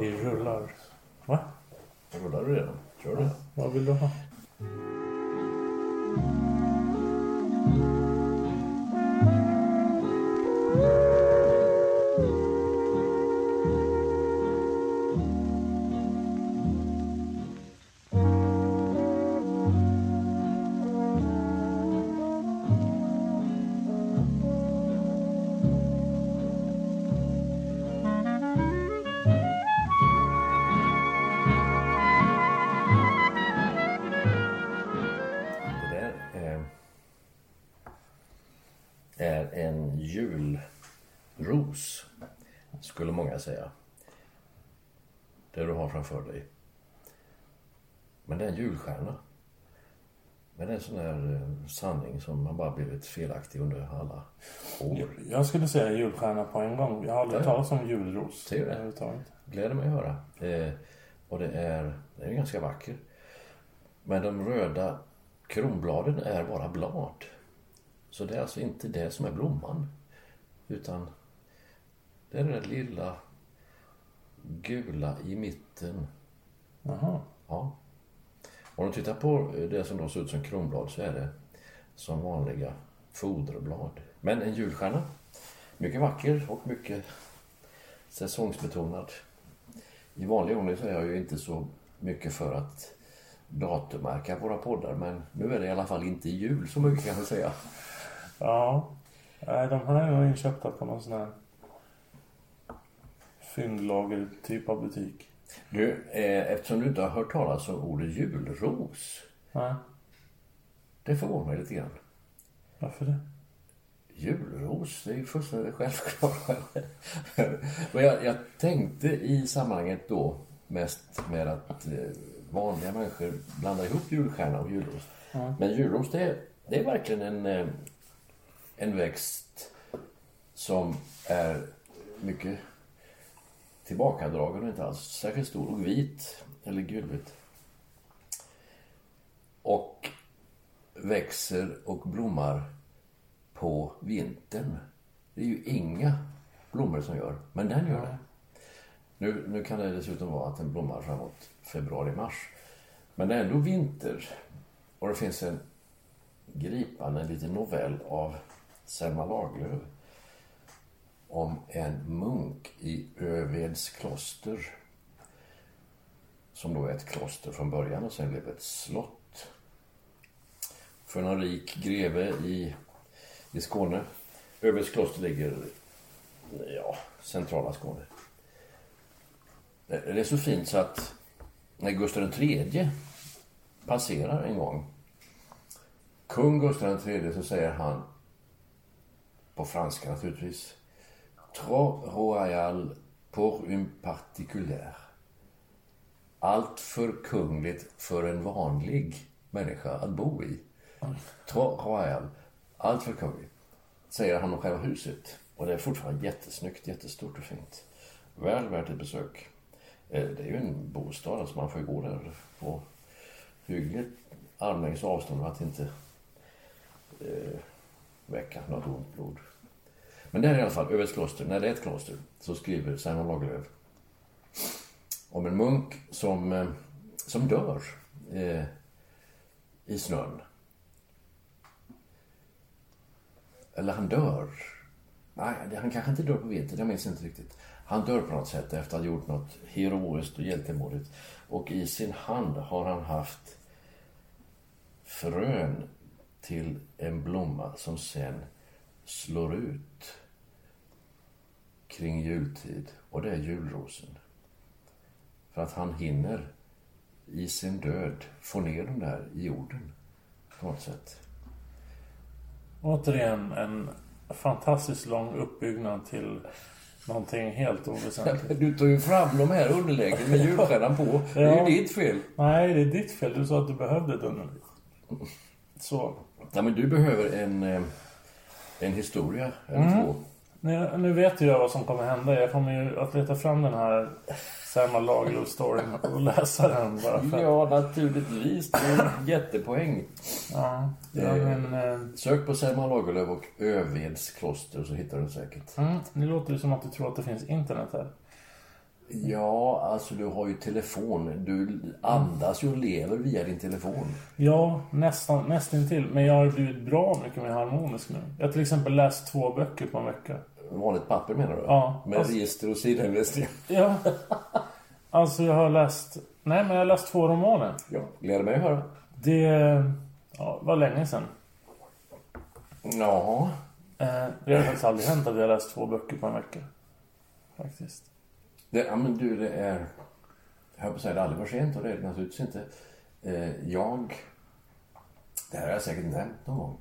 Vi rullar. Va? Rullar du redan? Kör du? Vad vill du ha? Säga. Det du har framför dig. Men det är en julstjärna. Men det är en sån där eh, sanning som har bara blivit felaktig under alla år. Jag skulle säga julstjärna på en gång. Jag har aldrig Ja. talat om julros. Ser du det? gläder mig att höra. Eh, och det är, den är ganska vacker. Men de röda kronbladen är bara blad. Så det är alltså inte det som är blomman. Utan det är där lilla gula i mitten. Jaha. Ja. Om du tittar på det som då ser ut som kronblad så är det som vanliga foderblad. Men en julstjärna. Mycket vacker och mycket säsongsbetonad. I vanlig ordning så är jag ju inte så mycket för att datummärka våra poddar men nu är det i alla fall inte jul så mycket kan jag säga. Ja. De här är nog inköpta på någon sån här fyndlager typ av butik. Du, eh, eftersom du inte har hört talas om ordet julros. Nej. Det förvånar mig lite grann. Varför det? Julros, det är ju fullständigt självklart. Men jag, jag tänkte i sammanhanget då mest med att eh, vanliga människor blandar ihop julstjärna och julros. Men julros, det är, det är verkligen en, eh, en växt som är mycket tillbakadragen och inte alls särskilt stor och vit eller gulvit. Och växer och blommar på vintern. Det är ju inga blommor som gör, men den gör det. Nu, nu kan det dessutom vara att den blommar framåt februari-mars. Men det är ändå vinter. Och det finns en gripande liten novell av Selma Lagerlöf om en munk i Öveds kloster. Som då är ett kloster från början och sen blev ett slott. För någon rik greve i, i Skåne. Öveds kloster ligger ja, centrala Skåne. Det det är så fint så att när Gustav III passerar en gång kung Gustav III så säger han på franska naturligtvis Trop royal pour une particulier. Allt för kungligt för en vanlig människa att bo i. Trop royal. Allt för kungligt. Säger han om själva huset. Och det är fortfarande jättesnyggt, jättestort och fint. Väl värt ett besök. Eh, det är ju en bostad, alltså man får ju gå där på hyggligt armlängds avstånd och att inte eh, väcka något ont blod. Men det är i alla fall Öveds kloster. När det är ett kloster så skriver Simon Lagerlöf om en munk som, eh, som dör eh, i snön. Eller han dör. Nej, han kanske inte dör på vintern, jag minns inte riktigt. Han dör på något sätt efter att ha gjort något heroiskt och hjältemodigt. Och i sin hand har han haft frön till en blomma som sen slår ut kring jultid och det är julrosen. För att han hinner i sin död få ner dem där i jorden på något sätt. Återigen en fantastiskt lång uppbyggnad till någonting helt oväsentligt. Du tar ju fram de här underläggen med julstjärnan på. Det är Ja. ju ditt fel. Nej, det är ditt fel. Du sa att du behövde ett underlägg. Så. Ja, men du behöver en, eh, en historia eller två. Nu, nu vet ju jag vad som kommer hända. Jag kommer ju att leta fram den här Selma Lagerlöf-storyn och läsa den bara för. Ja, naturligtvis. Det är en jättepoäng. Ja, ja men... eh, Sök på Selma Lagerlöf och Öveds kloster så hittar du säkert. Mm, det låter ju som att du tror att det finns internet här. Ja, alltså du har ju telefon. Du andas ju och lever via din telefon. Ja, nästan, nästintill. Men jag har blivit bra mycket mer harmonisk nu. Jag har till exempel läst två böcker på en vecka. Vanligt papper menar du? Ja. Med Alltså- register och sidoinvesteringar. Ja. Alltså jag har läst... Nej, men jag har läst två romaner. Ja, gläder mig att höra. Det ja, var länge sedan. Ja, Eh, det har faktiskt aldrig hänt att jag har läst två böcker på en vecka. Faktiskt det, ja men du det är... Jag höll på att säga det aldrig var sent och det är det naturligtvis inte. Eh, jag... Det här har jag säkert nämnt någon gång.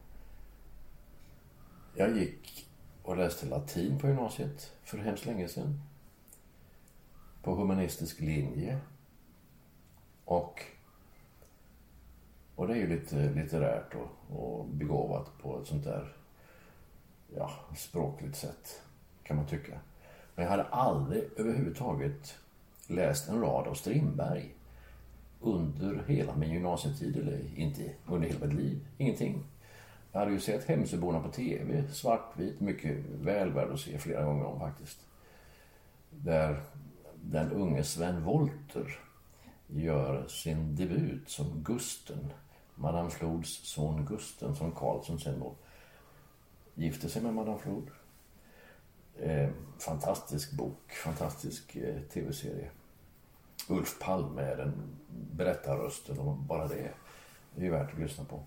Jag gick och läste latin på gymnasiet för hemskt länge sedan. På humanistisk linje. Och, och det är ju lite litterärt och, och begåvat på ett sånt där ja, språkligt sätt, kan man tycka. Men jag hade aldrig överhuvudtaget läst en rad av Strindberg under hela min gymnasietid, eller inte under hela mitt liv. Ingenting. Jag hade ju sett Hemsöborna på TV, svartvit, mycket väl värd att se flera gånger om faktiskt. Där den unge Sven Wollter gör sin debut som Gusten, Madame Flods son Gusten, som Karlsson sen då gifte sig med Madame Flod. Eh, fantastisk bok, fantastisk eh, tv-serie. Ulf Palme är den berättarrösten och bara det är ju värt att lyssna på.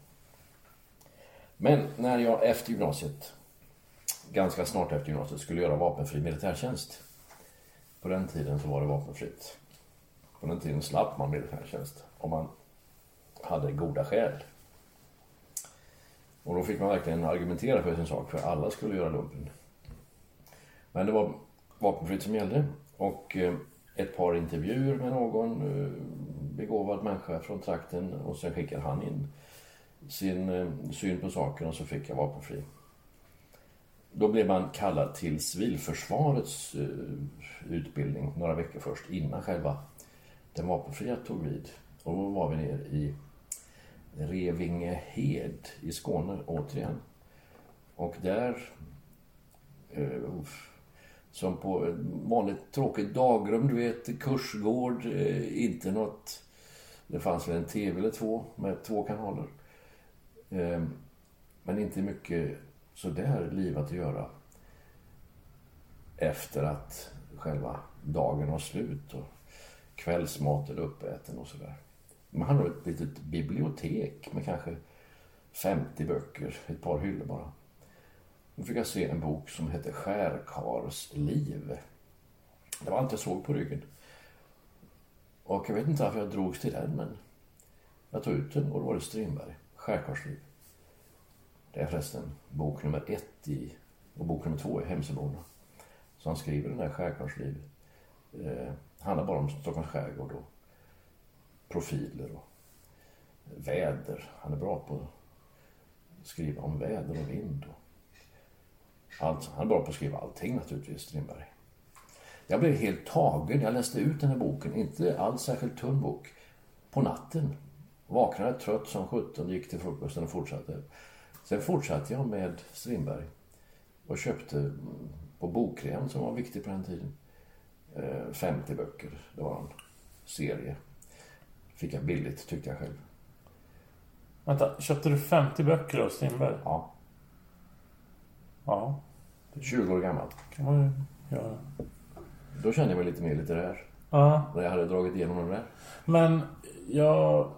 Men när jag efter gymnasiet, ganska snart efter gymnasiet, skulle göra vapenfri militärtjänst. På den tiden så var det vapenfritt. På den tiden slapp man militärtjänst om man hade goda skäl. Och då fick man verkligen argumentera för sin sak, för alla skulle göra lumpen. Men det var vapenfritt som gällde. Och eh, ett par intervjuer med någon eh, begåvad människa från trakten och sen skickade han in sin eh, syn på saken och så fick jag vapenfri. Då blev man kallad till civilförsvarets utbildning några veckor först innan själva den vapenfria tog vid. Och då var vi nere i Revingehed i Skåne återigen. Och där, som på ett vanligt tråkigt dagrum, du vet, kursgård, eh, inte något... Det fanns väl en tv eller två med två kanaler. Eh, men inte mycket sådär liv att göra efter att själva dagen var slut och kvällsmaten är uppäten och sådär. Man hade ett litet bibliotek med kanske 50 böcker, ett par hyllor bara. Då fick jag se en bok som hette Skärkars liv. Det var allt jag såg på ryggen. Och jag vet inte varför jag drogs till den, men jag tog ut den och då var det Strindberg, Skärkars liv. Det är förresten bok nummer ett i, och bok nummer två i Hemsöborna. Så han skriver den där Skärkars liv. Eh, handlar bara om Stockholms skärgård och profiler och väder. Han är bra på att skriva om väder och vind. Och allt. Han är bra på att skriva allting naturligtvis, Strindberg. Jag blev helt tagen. Jag läste ut den här boken, inte alls särskilt tunn bok, på natten. Vaknade trött som sjutton, gick till frukosten och fortsatte. Sen fortsatte jag med Strindberg och köpte på bokrean som var viktig på den tiden. eh, 50 böcker. Det var en serie. Fick jag billigt tyckte jag själv. Vänta, köpte du 50 böcker av Strindberg? Ja, Ja, 20 år gammal. kan man ju göra. Då kände jag mig lite mer litterär. Ja, När jag hade dragit igenom den där. men jag...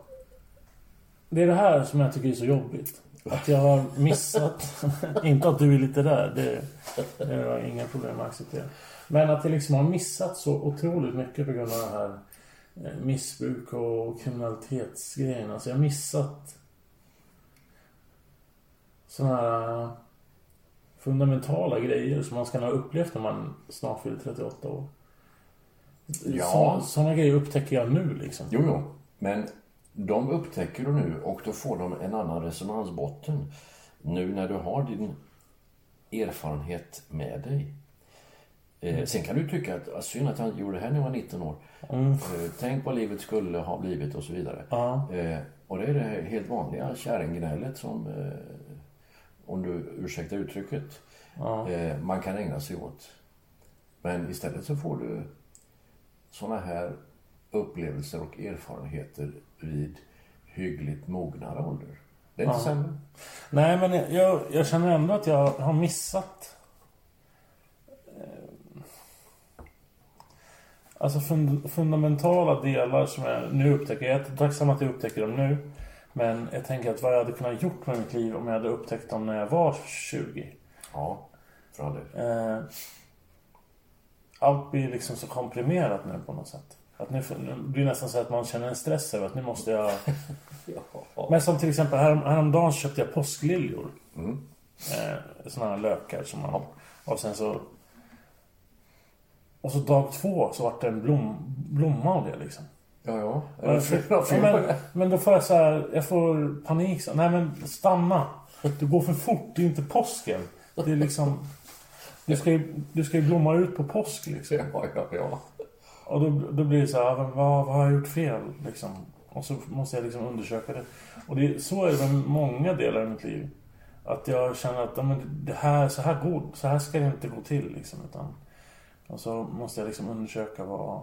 Det är det här som jag tycker är så jobbigt. att jag har missat, inte att du är lite där, det, det har jag inga problem att acceptera. Men att jag liksom har missat så otroligt mycket på grund av det här eh, missbruk och kriminalitetsgrejen. Alltså jag har missat sådana här fundamentala grejer som man ska ha upplevt när man snart fyller 38 år. Ja. Sådana grejer upptäcker jag nu liksom. Jo, jo. Men de upptäcker du nu och då får de en annan resonansbotten. Nu när du har din erfarenhet med dig. Eh, sen kan du tycka att ah, synd att inte gjorde det här när jag var 19 år. Mm. Eh, tänk vad livet skulle ha blivit och så vidare. Eh, och det är det helt vanliga kärringgnället som, om du ursäktar uttrycket, eh, man kan ägna sig åt. Men istället så får du såna här upplevelser och erfarenheter vid hyggligt mognare ålder. Det är inte sämre. Nej, men jag- jag, jag känner ändå att jag har missat... eh, Alltså fund, fundamentala delar som jag nu upptäcker. Jag är tacksam att jag upptäcker dem nu. Men jag tänker att vad jag hade kunnat gjort med mitt liv om jag hade upptäckt dem när jag var 20. Ja, all del. Eh, allt blir liksom så komprimerat nu på något sätt. Att nu, nu blir det nästan så att man känner en stress över att nu måste jag... Men som till exempel härom, häromdagen så köpte jag påskliljor. Eh, såna här lökar som man... Och sen så... Och så dag två så vart det en blom, blomma av det liksom. Ja, ja. Är Ja, men, men då får jag så här, jag får panik. Så, nej men stanna. Du går för fort, det är inte påsken. Det är liksom... Du ska ju, du ska ju blomma ut på påsk liksom. Ja, ja, ja. Och då, då blir det så här, vad, vad har jag gjort fel liksom? Och så måste jag liksom undersöka det. Och det, så är det med många delar i mitt liv. Att jag känner att men det här, så, här går, så här ska det inte gå till liksom. Utan, och så måste jag liksom undersöka vad...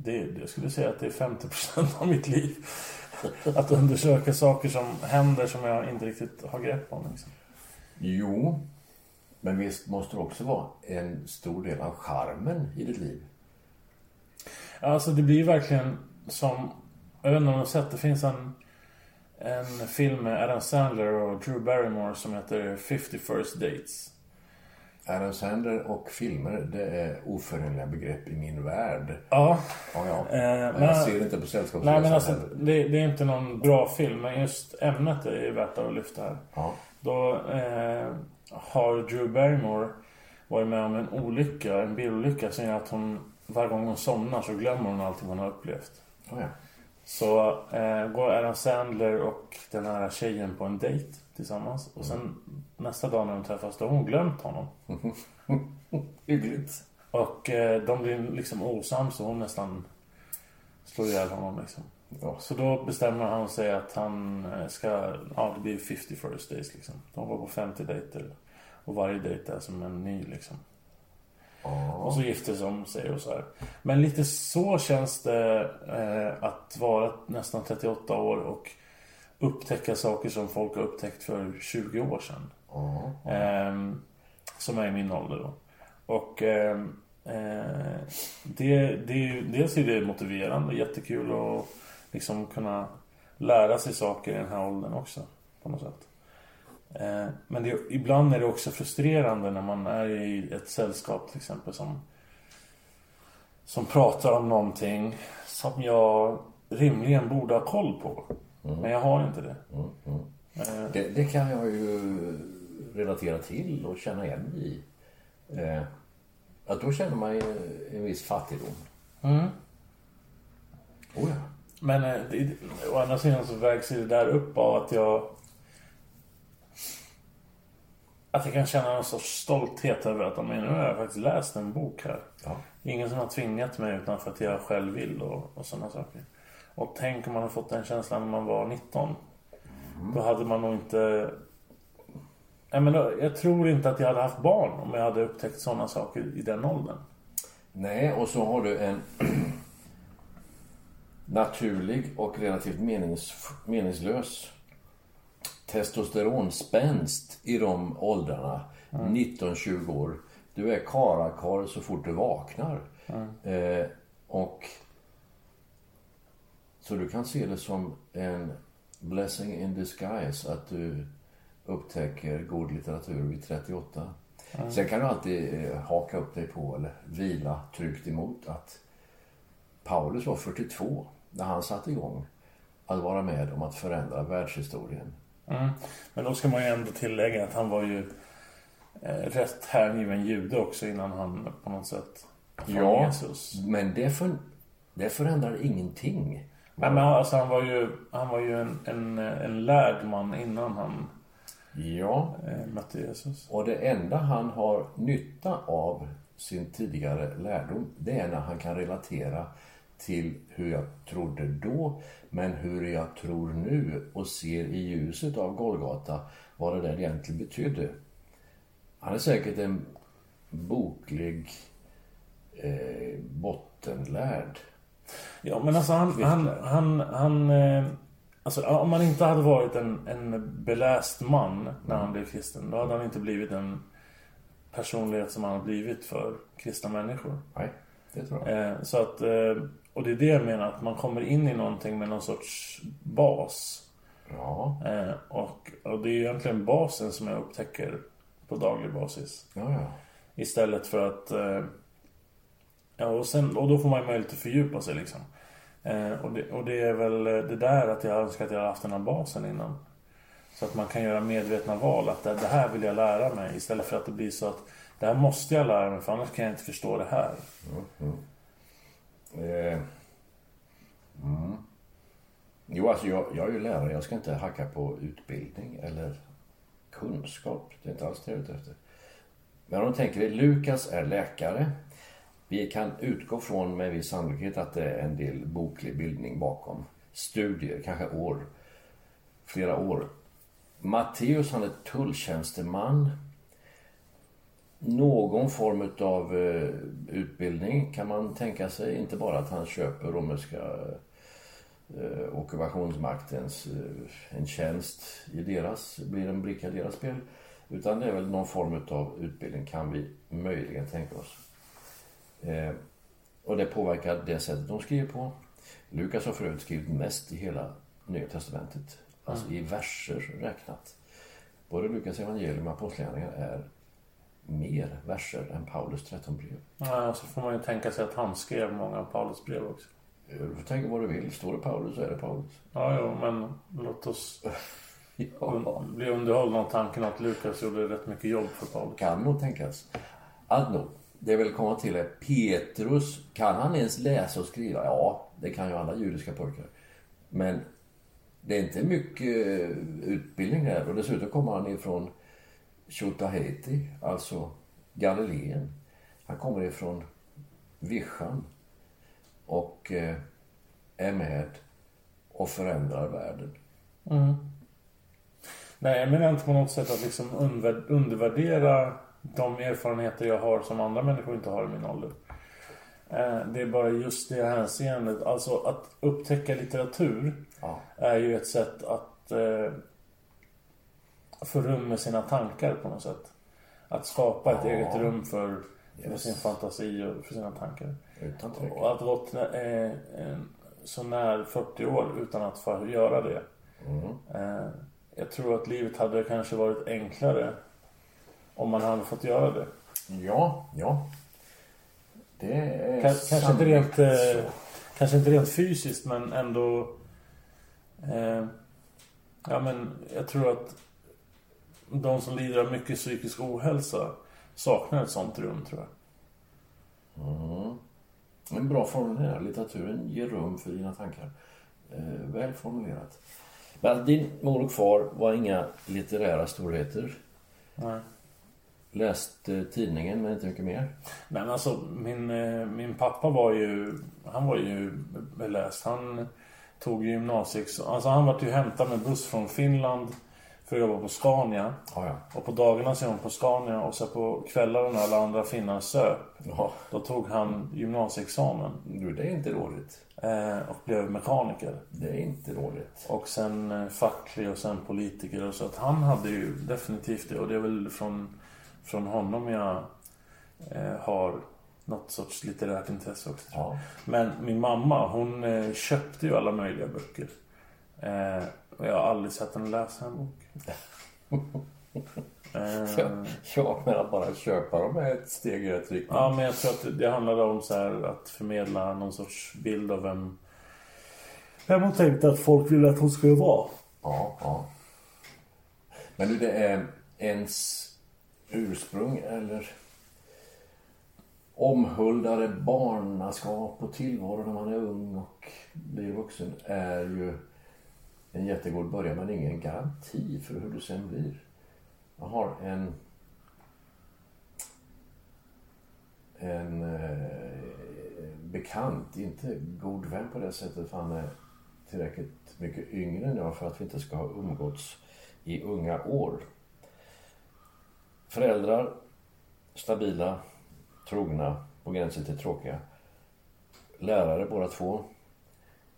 Det, jag skulle säga att det är 50% av mitt liv. Att undersöka saker som händer som jag inte riktigt har grepp om. Liksom. Jo, men visst måste det också vara en stor del av charmen i ditt liv. Alltså det blir verkligen som... Jag vet inte om du har sett, det finns en, en film med Adam Sandler och Drew Barrymore som heter 50 First Dates. Adam Sandler och filmer, det är oförenliga begrepp i min värld. Ja, Ja, ja. Eh, men men- jag ser det inte på sällskapsresan nej men alltså det, det är inte någon bra film men just ämnet är ju värt att lyfta här. Ja. Då eh, har Drew Barrymore varit med om en olycka, en bilolycka som gör att hon varje gång hon somnar så glömmer hon allting hon har upplevt. Ja, ja. Så eh, går Adam Sandler och den här tjejen på en dejt tillsammans. Och sen nästa dag när de träffas då har hon glömt honom. Hyggligt. Och eh, de blir liksom osams och hon nästan slår ihjäl honom liksom. Ja. Så då bestämmer han sig att han eh, ska, ja det blir 50 first days liksom. De går på 50 dejter. Och varje dejt är som en ny liksom. Och så gifter de sig och så här. Men lite så känns det eh, att vara nästan 38 år och upptäcka saker som folk har upptäckt för 20 år sedan. Ehm, som är i min ålder då. Och ehm, eh, det, det är ju, dels är det motiverande, jättekul att liksom kunna lära sig saker i den här åldern också. På något sätt. Eh, men det, ibland är det också frustrerande när man är i ett sällskap till exempel som som pratar om någonting som jag rimligen borde ha koll på. Men jag har inte det. Eh, Det, det kan jag ju relatera till och känna igen i. Eh, att då känner man ju en viss fattigdom. Mm. Oh ja. Men eh, det, å andra sidan så vägs det där upp av att jag... Att jag kan känna en sorts stolthet över att men, nu har jag faktiskt läst en bok här. Ja. Ingen som har tvingat mig utan för att jag själv vill och, och sådana saker. Och tänk om man hade fått den känslan när man var 19. Då hade man nog inte... Nej, men då, jag tror inte att jag hade haft barn om jag hade upptäckt sådana saker i den åldern. Nej, och så har du en naturlig och relativt menings, meningslös testosteronspänst i de åldrarna. 19-20 år. Du är karakar så fort du vaknar. Eh, och så du kan se det som en blessing in disguise att du upptäcker god litteratur vid 38. Sen kan du alltid eh, haka upp dig på eller vila tryggt emot att Paulus var 42 när han satte igång att vara med om att förändra världshistorien. Mm. Men då ska man ju ändå tillägga att han var ju eh, rätt hängiven jude också innan han på något sätt fann Ja, Jesus. men det, för, det förändrar ingenting. Nej, men alltså, han var ju, han var ju en, en, en lärd man innan han Ja, eh, mötte Jesus. och det enda han har nytta av sin tidigare lärdom, det är när han kan relatera till hur jag trodde då, men hur jag tror nu och ser i ljuset av Golgata vad det där egentligen betydde. Han är säkert en boklig eh, bottenlärd. Ja, men alltså han... han, han, han eh, alltså, om han inte hade varit en, en beläst man när han blev kristen, då hade han inte blivit en personlighet som han har blivit för kristna människor. Nej, det tror jag. Eh, så att, eh, och det är det jag menar, att man kommer in i någonting med någon sorts bas. Ja, Eh, och, och det är egentligen basen som jag upptäcker på daglig basis. ja, ja. Istället för att... Ja, och, sen, och då får man ju möjlighet att fördjupa sig liksom. Eh, och, det, och det är väl eh, det där att jag önskar att jag hade haft den här basen innan. Så att man kan göra medvetna val. Att det, det här vill jag lära mig. Istället för att det blir så att det här måste jag lära mig för annars kan jag inte förstå det här. Mm, mm. Eh, mm. Jo, alltså jag, jag är ju lärare. Jag ska inte hacka på utbildning eller kunskap. Det är inte alls det jag är ute efter. Men om du tänker dig, Lukas är läkare. Vi kan utgå från med viss sannolikhet att det är en del boklig bildning bakom. Studier, kanske år. Flera år. Matteus, han är tulltjänsteman. Någon form av eh, utbildning kan man tänka sig. Inte bara att han köper romerska eh, ockupationsmaktens eh, en tjänst i deras, blir en bricka i deras spel. Utan det är väl någon form av utbildning kan vi möjligen tänka oss. Eh, och det påverkar det sättet de skriver på. Lukas har för övrigt skrivit mest i hela Nya Testamentet. Alltså i verser räknat. Både Lukas evangelium och Apostlagärningarna är mer verser än Paulus 13 brev. Ja, så får man ju tänka sig att han skrev många av Paulus brev också. Eh, Du får tänka vad du vill. Står det Paulus så är det Paulus. Ja, jo, men låt oss Ja, bli underhållna av tanken att Lukas gjorde rätt mycket jobb för Paulus. kan nog tänkas. Alltså, det jag vill komma till är Petrus, kan han ens läsa och skriva? Ja, det kan ju alla judiska pojkar. Men det är inte mycket utbildning där och dessutom kommer han ifrån Tjotahejti, alltså Galileen. Han kommer ifrån Vischan och eh, är med och förändrar världen. Mm. Nej, jag menar inte på något sätt att liksom undervärdera de erfarenheter jag har som andra människor inte har i min ålder. Eh, Det är bara just det hänseendet. Alltså att upptäcka litteratur Ja. är ju ett sätt att eh, få rum med sina tankar på något sätt. Att skapa ett Ja. eget rum för, för Yes. sin fantasi och för sina tankar. Utan tvekan. Och att gått eh, så när 40 år utan att få göra det. Eh, jag tror att livet hade kanske varit enklare om man hade fått göra det. Ja, ja. Det är Kanske, kanske, inte rent, eh, kanske inte rent fysiskt men ändå... Eh, ja men jag tror att de som lider av mycket psykisk ohälsa saknar ett sånt rum tror jag. En bra formulerad. Litteraturen ger rum för dina tankar. Eh, väl formulerat. Men din mor och far var inga litterära storheter. Nej. Läste tidningen men inte mycket mer. Men alltså min, eh, min pappa var ju, han var ju beläst. Han tog ju gymnasieex... Alltså han var ju hämtad med buss från Finland för att jobba på Scania. Ja, ja. Och på dagarna så hon på Scania och så på kvällarna när alla andra finnar söp. ja. Då tog han gymnasieexamen Du, det är inte dåligt. eh, och blev mekaniker. Det är inte dåligt. Och sen eh, facklig och sen politiker och så. Att han hade ju definitivt det. Och det är väl från, från honom jag eh, har något sorts litterärt intresse också. jag. Ja. Men min mamma hon eh, köpte ju alla möjliga böcker. Eh, och jag har aldrig sett henne läsa en bok. Eh, Ja, jag menar bara köpa dem är ett steg i rätt riktning. Ja, men jag tror att det- det handlade om så här att förmedla någon sorts bild av vem... Vem hon tänkte att folk ville att hon skulle vara. Ja, ja. Men du, det är ens ursprung eller omhuldade barnaskap och tillvaro när man är ung och blir vuxen är ju en jättegod början men ingen garanti för hur det sen blir. Jag har en en eh, bekant, inte god vän på det sättet för han är tillräckligt mycket yngre än jag för att vi inte ska ha umgåtts i unga år. Föräldrar, stabila, trogna, på gränsen till tråkiga. Lärare båda två.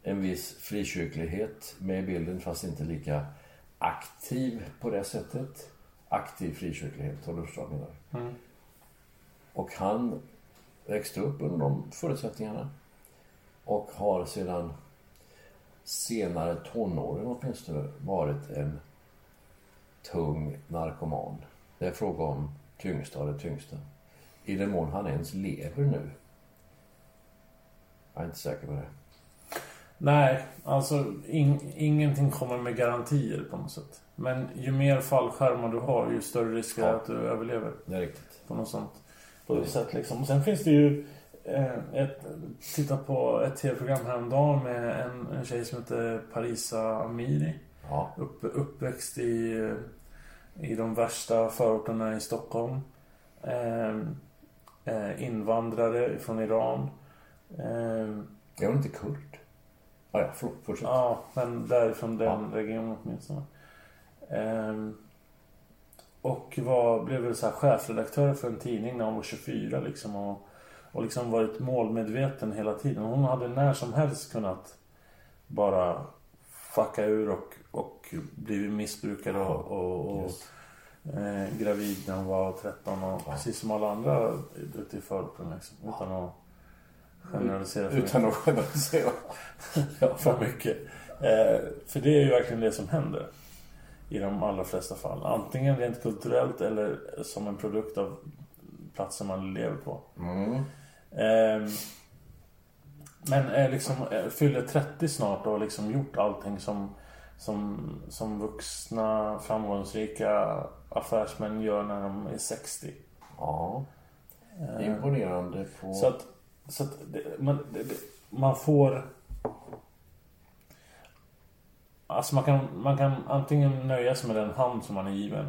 En viss frikyrklighet med i bilden fast inte lika aktiv på det sättet. Aktiv frikyrklighet, har du förstått vad jag menar? Och han växte upp under de förutsättningarna. Och har sedan senare tonåren åtminstone varit en tung narkoman. Det är fråga om tyngsta av det tyngsta. I den mån han ens lever nu. Jag är inte säker på det. Nej, alltså in, ingenting kommer med garantier på något sätt. Men ju mer fallskärmar du har, ju större risk är Ja. att du överlever. Det är riktigt. På något sånt på det sätt liksom. Och sen finns det ju eh, ett, titta på ett tv-program häromdagen med en, en tjej som heter Parisa Amiri. Ja. Upp, uppväxt i, eh, i de värsta förorterna i Stockholm. Eh, eh, invandrare från Iran. Eh, Är hon inte kurd? Ah, ja, förlåt. Fortsätt. Ja, men därifrån den Ja. regionen åtminstone. Ehm, och var, blev väl så här chefredaktör för en tidning när hon var 24 liksom. Och, och liksom varit målmedveten hela tiden. Hon hade när som helst kunnat bara fucka ur och blivit missbrukare och, och, och eh, gravid när hon var 13 och precis som alla andra ute i förorten liksom. Utan att generalisera för mycket Utan att generalisera. ja, för mycket. Eh, för det är ju verkligen det som händer. I de allra flesta fall. Antingen rent kulturellt eller som en produkt av platsen man lever på. Mm. Eh, men är liksom, eh, fyller 30 snart och har liksom gjort allting som, som, som vuxna framgångsrika affärsmän gör när de är 60. Ja. Imponerande på... Så att, så att det, man, det, man får... Alltså man kan, man kan antingen nöja sig med den hand som man är given.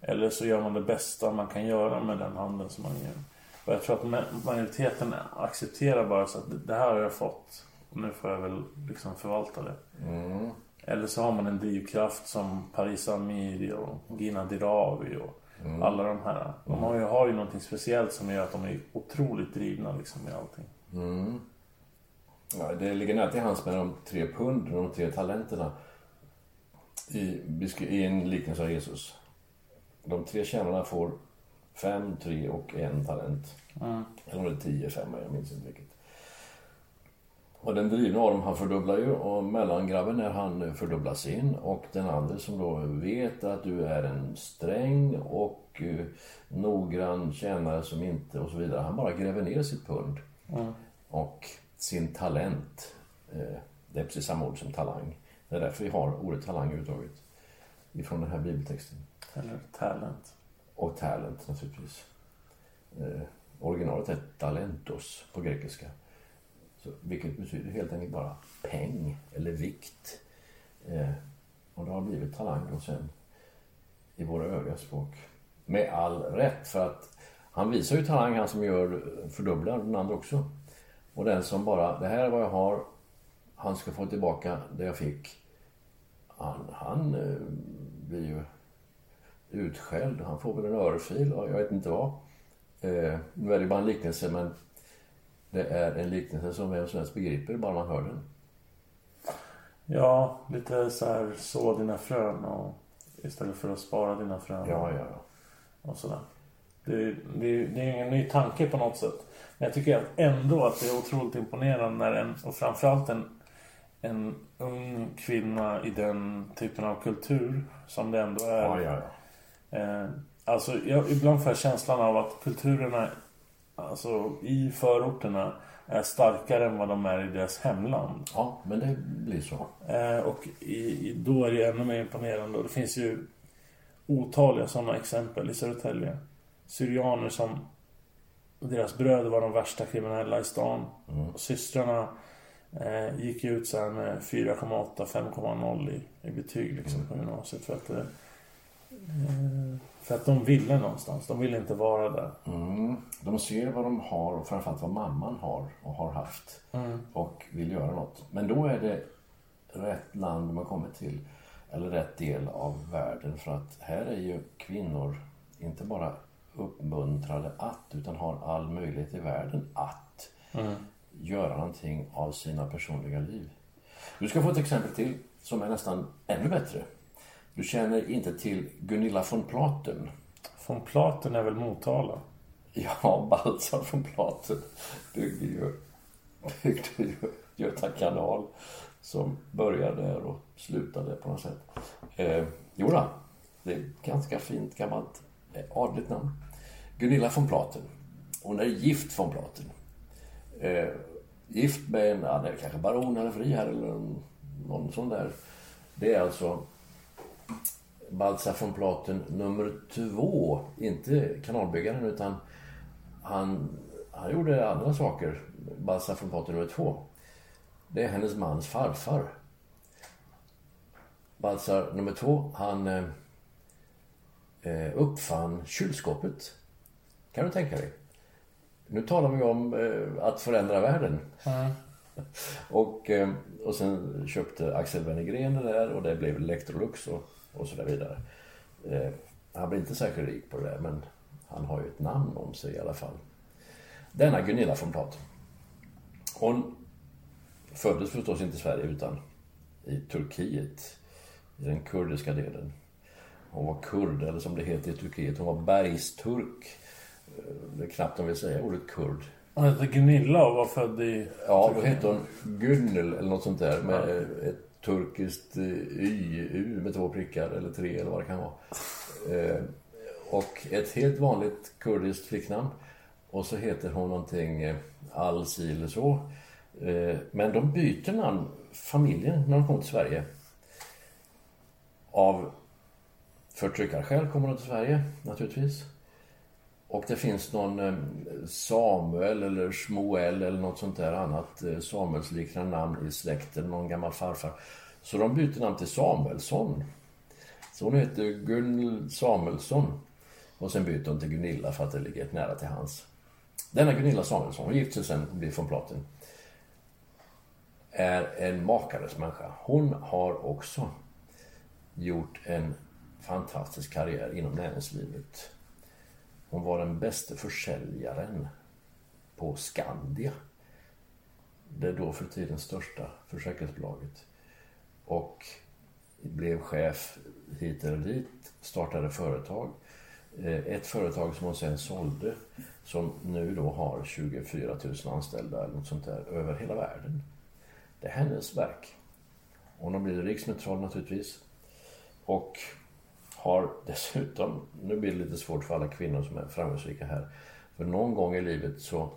Eller så gör man det bästa man kan göra med den handen som man är given. Och jag tror att ma- majoriteten accepterar bara så att det- det här har jag fått. Och nu får jag väl liksom förvalta det. Mm. Eller så har man en drivkraft som Paris Amiri och Gina Dirawi och Mm. alla de här. De har ju, har ju någonting speciellt som gör att de är otroligt drivna liksom i allting. Mm. Ja, det ligger nära till hands med de tre pund, de tre talenterna. I, I en liknelse av Jesus. De tre tjänarna får fem, tre och en talent. Eller om det är tio, fem, jag minns inte vilket. Och den drivna av dem, han fördubblar ju och mellangrabben är han fördubblar sin och den andra som då vet att du är en sträng och uh, noggrann tjänare som inte och så vidare. Han bara gräver ner sitt pund och sin talent. Eh, det är precis samma ord som talang. Det är därför vi har ordet talang överhuvudtaget. Ifrån den här bibeltexten. Eller talent. Och talent naturligtvis. Eh, originalet är talentos på grekiska. Så, vilket betyder helt enkelt bara peng eller vikt. Eh, och det har blivit talang då sen i våra övriga språk. Med all rätt för att han visar ju talang han som gör fördubblar den andra också. Och den som bara, det här är vad jag har, han ska få tillbaka det jag fick. Han, han eh, blir ju utskälld. Han får väl en örfil och jag vet inte vad. Eh, nu är det bara en liknelse men det är en liknelse som vem som helst begriper bara man hör den. Ja, lite så här så dina frön och istället för att spara dina frön. Ja, ja, ja. Och sådär. Det, det, det är ingen ny tanke på något sätt. Men jag tycker ändå att det är otroligt imponerande när en, och framförallt en, en ung kvinna i den typen av kultur som det ändå är. Ja, ja, ja. Eh, alltså, jag, ibland får jag känslan av att kulturerna alltså, i förorterna är starkare än vad de är i deras hemland. Ja, men det blir så. Eh, och i, då är det ännu mer imponerande. Och det finns ju otaliga sådana exempel i Södertälje. Syrianer som deras bröder var de värsta kriminella i stan. Mm. Och systrarna eh, gick ut sen med 4,8, 5,0 i, i betyg liksom, på gymnasiet. För att, eh, för att de ville någonstans. De ville inte vara där. Mm. De ser vad de har och framförallt vad mamman har och har haft. Och vill göra något. Men då är det rätt land har kommit till. Eller rätt del av världen. För att här är ju kvinnor inte bara uppmuntrade att, utan har all möjlighet i världen att göra någonting av sina personliga liv. Du ska få ett exempel till som är nästan ännu bättre. Du känner inte till Gunilla von Platen. Von Platen är väl Motala? Ja, Baltzar von Platen byggde ju, byggde ju Göta kanal som började där och slutade på något sätt. Eh, jo då, det är ett ganska fint gammalt eh, adligt namn. Gunilla von Platen. Hon är gift von Platen. Eh, gift med en, ja, det kanske baron eller friherre eller någon sån där. Det är alltså Baltzar von Platen nummer två. Inte kanalbyggaren utan han, han gjorde andra saker. Baltzar von Platen nummer två. Det är hennes mans farfar. Baltzar nummer två, han eh, uppfann kylskåpet. Kan du tänka dig? Nu talar vi om eh, att förändra världen. och, eh, och sen köpte Axel Wennergren det där och det blev Electrolux och, och så där vidare. Eh, han blev inte särskilt rik på det där men han har ju ett namn om sig i alla fall. Denna Gunilla von Platen. Hon föddes förstås inte i Sverige utan i Turkiet, i den kurdiska delen. Hon var kurd, eller som det heter i Turkiet, hon var bergsturk. Eh, Det är knappt de vill säga ordet kurd. Hon hette Gunilla och var född i... Ja, då hette hon Gunnel eller något sånt där med ett turkiskt YU Y, U med två prickar eller tre eller vad det kan vara. Eh, Och ett helt vanligt kurdiskt flicknamn. Och så heter hon någonting eh, Alsi eller så. Eh, Men de byter namn, familjen, när de kommer till Sverige. Av förtryckarskäl kommer de till Sverige, naturligtvis. Och det finns någon eh, Samuel eller Smoel eller något sånt där annat eh, Samuelsliknande namn i släkten, någon gammal farfar. Så de byter namn till Samuelsson. Så hon heter Gun Samuelsson. Och sen byter hon till Gunilla för att det ligger nära till hans. Denna Gunilla Samuelsson, hon gifte sig sen och blev från Platen. Är en makalös människa. Hon har också gjort en fantastisk karriär inom näringslivet. Hon var den bästa försäljaren på Skandia. Det då för tiden största försäkringsbolaget. Och blev chef hit eller dit, startade företag. Eh, ett företag som hon sen sålde som nu då har 24 000 anställda eller något sånt där över hela världen. Det är hennes verk. Hon har blivit riksmetral naturligtvis. Och har dessutom, nu blir det lite svårt för alla kvinnor som är framgångsrika här. För någon gång i livet så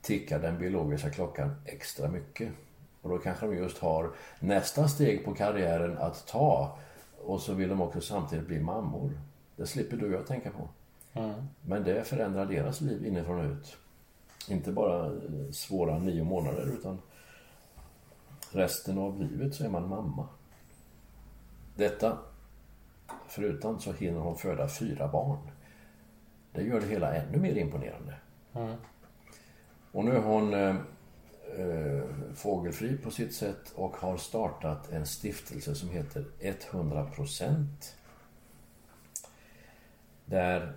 tickar den biologiska klockan extra mycket. Och då kanske de just har nästa steg på karriären att ta. Och så vill de också samtidigt bli mammor. Det slipper du och jag tänka på. Men det förändrar deras liv inifrån och ut. Inte bara svåra nio månader utan resten av livet så är man mamma. Detta förutom så hinner hon föda fyra barn. Det gör det hela ännu mer imponerande. Och nu är hon eh, eh, fågelfri på sitt sätt och har startat en stiftelse som heter 100% där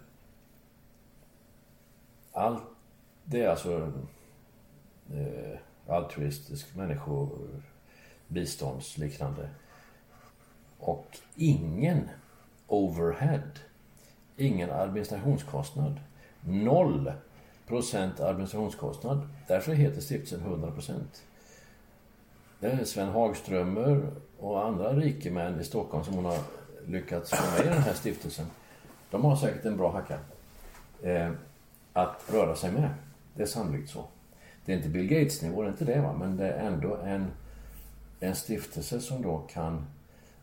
allt, det är alltså eh, altruistisk människobiståndsliknande. Och ingen overhead. Ingen administrationskostnad. Noll procent administrationskostnad. Därför heter stiftelsen 100 procent. det är Sven Hagströmer och andra rikemän i Stockholm som hon har lyckats få med i den här stiftelsen. De har säkert en bra hacka eh, att röra sig med. Det är sannolikt så. Det är inte Bill Gates-nivå, det är inte det va, men det är ändå en, en stiftelse som då kan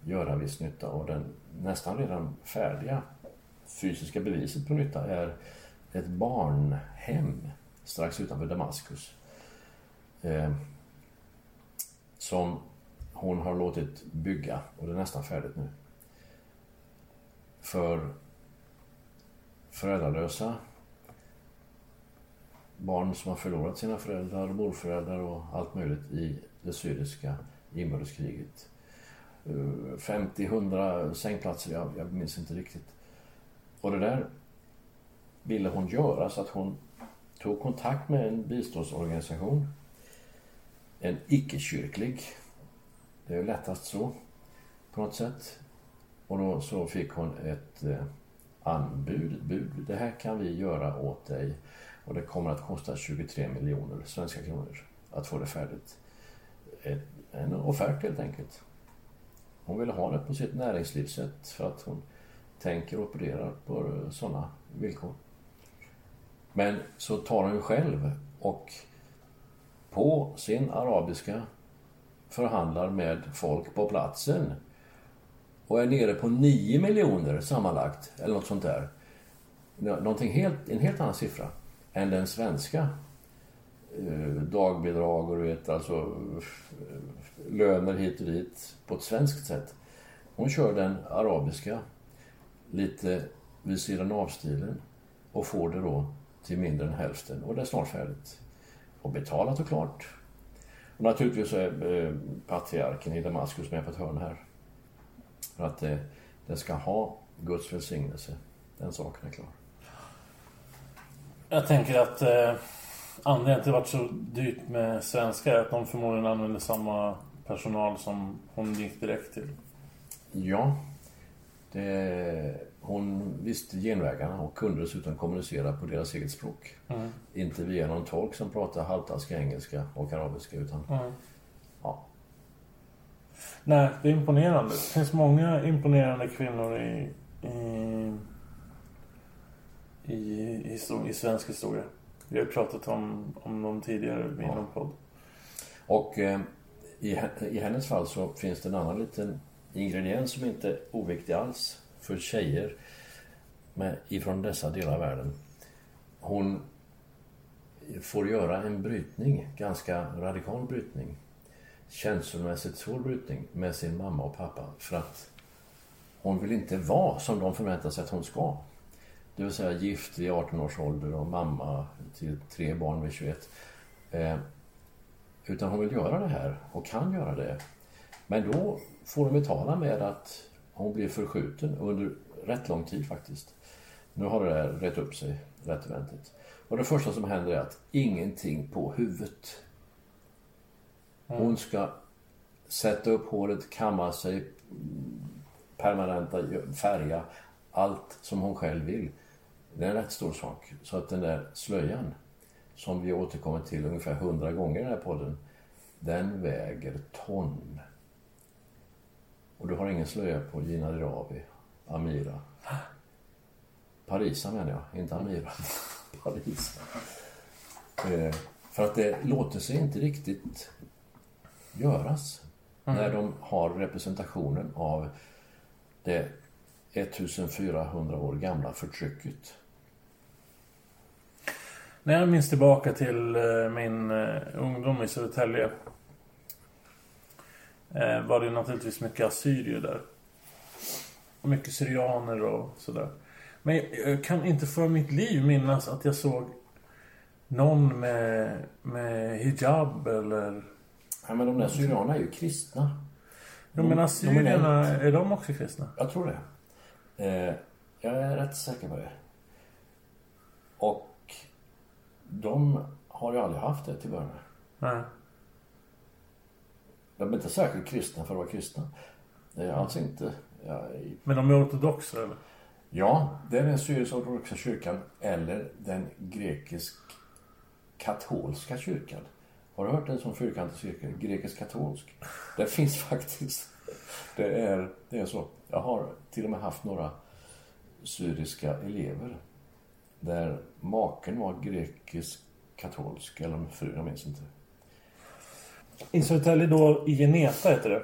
göra viss nytta och den nästan redan färdiga fysiska beviset på nytta är ett barnhem strax utanför Damaskus. Eh, som hon har låtit bygga och det är nästan färdigt nu. För föräldralösa barn som har förlorat sina föräldrar, morföräldrar och allt möjligt i det syriska inbördeskriget. 50-100 sängplatser, jag, jag minns inte riktigt. Och det där ville hon göra så att hon tog kontakt med en biståndsorganisation. En icke-kyrklig. Det är lättast så på något sätt. Och då så fick hon ett eh, anbud, ett bud. Det här kan vi göra åt dig och det kommer att kosta 23 miljoner svenska kronor att få det färdigt. Ett, en offert helt enkelt. Hon vill ha det på sitt näringslivssätt för att hon tänker och opererar på sådana villkor. Men så tar hon ju själv och på sin arabiska förhandlar med folk på platsen och är nere på 9 miljoner sammanlagt, eller något sånt där. Någonting helt, en helt annan siffra än den svenska. Eh, dagbidrag och du vet, alltså eh, löner hit och dit på ett svenskt sätt. Hon kör den arabiska, lite vid sidan av-stilen och får det då till mindre än hälften och det är snart färdigt. Och betalat och klart. Och naturligtvis så är eh, patriarken i Damaskus med på ett hörn här. För att eh, det, det ska ha Guds välsignelse. Den saken är klar. Jag tänker att eh, anledningen till att det varit så dyrt med svenska är att de förmodligen använder samma personal som hon gick direkt till. Ja. Det, hon visste genvägarna och kunde dessutom kommunicera på deras eget språk. Mm. Inte via någon tolk som pratar halvtaskig engelska och arabiska utan... Mm. Ja. Nej, det är imponerande. Det finns många imponerande kvinnor i, i, i, i, i svensk historia. Vi har pratat om, om dem tidigare i ja. någon podd. Och eh, i, i hennes fall så finns det en annan liten ingrediens som inte är oviktig alls för tjejer med, ifrån dessa delar av världen. Hon får göra en brytning, ganska radikal brytning, känslomässigt svår brytning med sin mamma och pappa för att hon vill inte vara som de förväntar sig att hon ska. Det vill säga gift vid 18 års ålder och mamma till tre barn vid 21. Eh, utan hon vill göra det här och kan göra det. Men då får hon betala med att hon blir förskjuten under rätt lång tid faktiskt. Nu har det där rätt upp sig rätt ordentligt. Och det första som händer är att ingenting på huvudet. Hon ska sätta upp håret, kamma sig, permanenta, färga, allt som hon själv vill. Det är en rätt stor sak. Så att den där slöjan, som vi återkommer till ungefär hundra gånger i den här podden, den väger ton. Och du har ingen slöja på Gina Dirawi, Amira. Parisa menar jag, inte Amira. Parisa. Eh, för att det låter sig inte riktigt göras mm. när de har representationen av det 1400 år gamla förtrycket. När jag minns tillbaka till eh, min eh, ungdom i Södertälje eh, var det naturligtvis mycket assyrier där. Och mycket syrianer och sådär. Men jag kan inte för mitt liv minnas att jag såg någon med, med hijab eller... Ja, men de där syrianerna är ju kristna. De, men assyrierna, är de också kristna? Jag tror det. Jag är rätt säker på det. Och de har ju aldrig haft det till början Nej. De är inte särskilt kristna för att vara kristna. Det är alltså inte... Ja, i... Men de är ortodoxa eller? Ja, det är den syrisk-ortodoxa kyrkan eller den grekisk-katolska kyrkan. Har du hört en sån fyrkantig cirkel? Grekisk-katolsk. Det finns faktiskt. Det är, det är så. Jag har till och med haft några syriska elever där maken var grekisk-katolsk eller fru, jag minns inte. I Södertälje då, i Geneta heter det.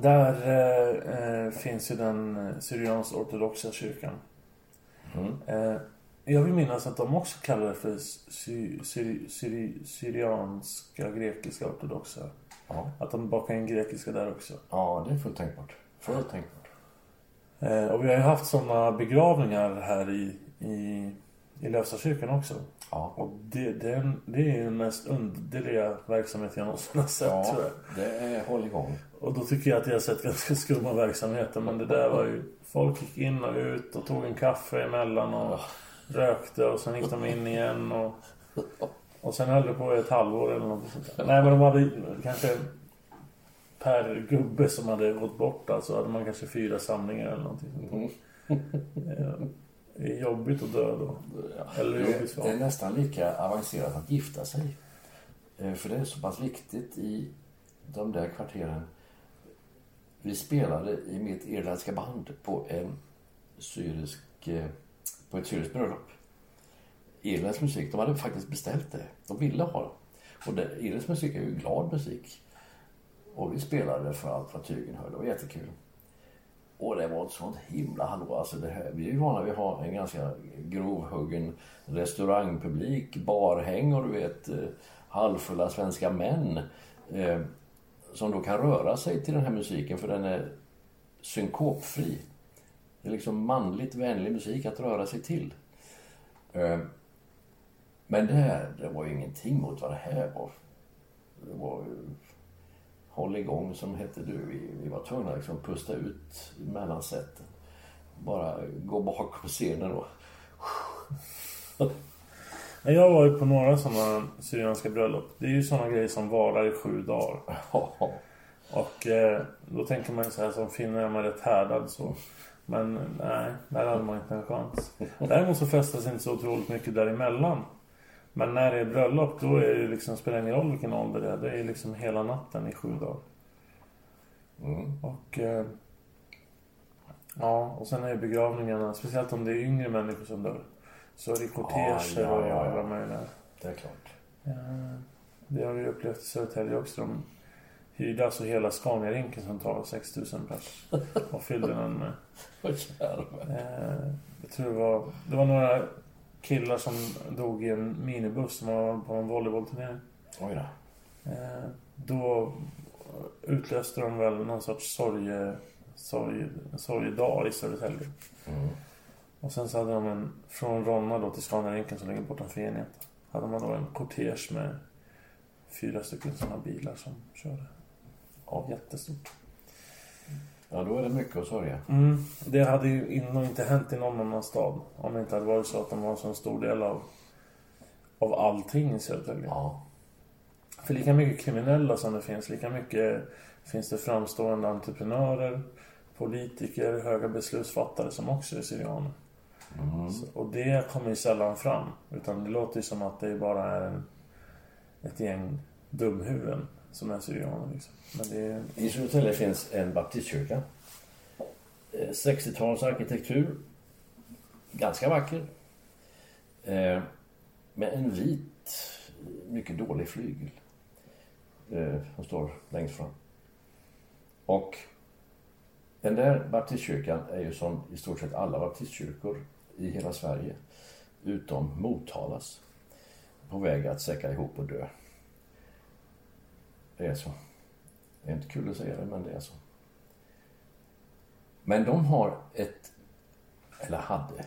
Där eh, eh, finns ju den eh, syriansk-ortodoxa kyrkan. Mm. Eh, jag vill minnas att de också kallar det för sy, syri, syri, syrianska, grekiska ortodoxa. Ja. Att de bakar in grekiska där också. ja, det är fullt tänkbart. Fullt tänkbart. Eh, och vi har ju haft sådana begravningar här i, i, i Lövstakyrkan också. Ja. Och det, det, är, det är den mest underliga verksamhet jag någonsin har sett Ja, tror jag. det är håll igång. Och då tycker jag att jag har sett ganska skumma verksamheter. Men det där var ju... Folk gick in och ut och tog en kaffe emellan och rökte och sen gick de in igen och... Och sen höll det på i ett halvår eller något sånt där. Nej men de hade kanske... Per gubbe som hade gått bort alltså hade man kanske fyra samlingar eller någonting sånt där. Det är jobbigt att dö då. Eller Det, jobbigt för det är nästan lika avancerat att gifta sig. Eh, För det är så pass viktigt i de där kvarteren. Vi spelade i mitt irländska band på en syrisk, eh, på ett syriskt bröllop. Irländsk musik, de hade faktiskt beställt det. De ville ha det. Och irländsk musik är ju glad musik. Och vi spelade för allt vad tygen höll. Det var jättekul. Och det var ett sånt himla hallå. Alltså det här, vi är ju vana vid att ha en ganska grovhuggen restaurangpublik, barhäng och du vet eh, halvfulla svenska män. Eh, som då kan röra sig till den här musiken för den är synkopfri. Det är liksom manligt vänlig musik att röra sig till. Eh, men det här, det var ju ingenting mot vad det här var. Det var ju Håll igång som hette du. Vi, vi var tvungna att liksom pusta ut mellan sätten. Bara gå bakom scenen och... Jag var ju på några sådana syrianska bröllop. Det är ju sådana grejer som varar i sju dagar. Och eh, då tänker man ju så här som finne är man rätt härdad så. Men nej, där hade man inte en chans. Däremot så festas inte så otroligt mycket däremellan. Men när det är bröllop då är det liksom, spelar det ingen roll vilken ålder det är. Det är liksom hela natten i sju dagar. Mm. Och eh, ja, och sen är det begravningarna, speciellt om det är yngre människor som dör. Så är det korteger Ja, ja, och ja, ja. alla möjliga. Det är klart. Eh, Det har vi upplevt i Södertälje också. De hyrde alltså hela Scania-rinken som tar 6000 pers. Och fyllde den med. Eh, jag tror det var, det var några killar som dog i en minibuss som var på en volleybollturnering. Oj då. Eh, då utlöste de väl någon sorts sorge, sorge, sorgedag i Södertälje. Mm. Och sen så hade de en, från Ronna då till Scania-rinken som ligger bortom Feneta. Hade man då en kortege med fyra stycken sådana bilar som körde. Ja, jättestort. Ja, då är det mycket att sörja. Mm. Det hade ju nog inte hänt i någon annan stad. Om det inte hade varit så att de var en så stor del av, av allting i Södertälje. Ja. För lika mycket kriminella som det finns, lika mycket finns det framstående entreprenörer, politiker, höga beslutsfattare som också är syrianer. Så, och det kommer ju sällan fram. Utan det låter ju som att det bara är en, ett gäng dumhuvuden som är syrianer. Liksom. Men det är... I Södertälje finns en baptistkyrka. Eh, 60-tals arkitektur. Ganska vacker. Eh, med en vit, mycket dålig flygel. Eh, som står längst fram. Och den där baptistkyrkan är ju som i stort sett alla baptistkyrkor i hela Sverige. Utom Motalas. På väg att säcka ihop och dö. Det är så. Det är inte kul att säga det, men det är så. Men de har ett, eller hade,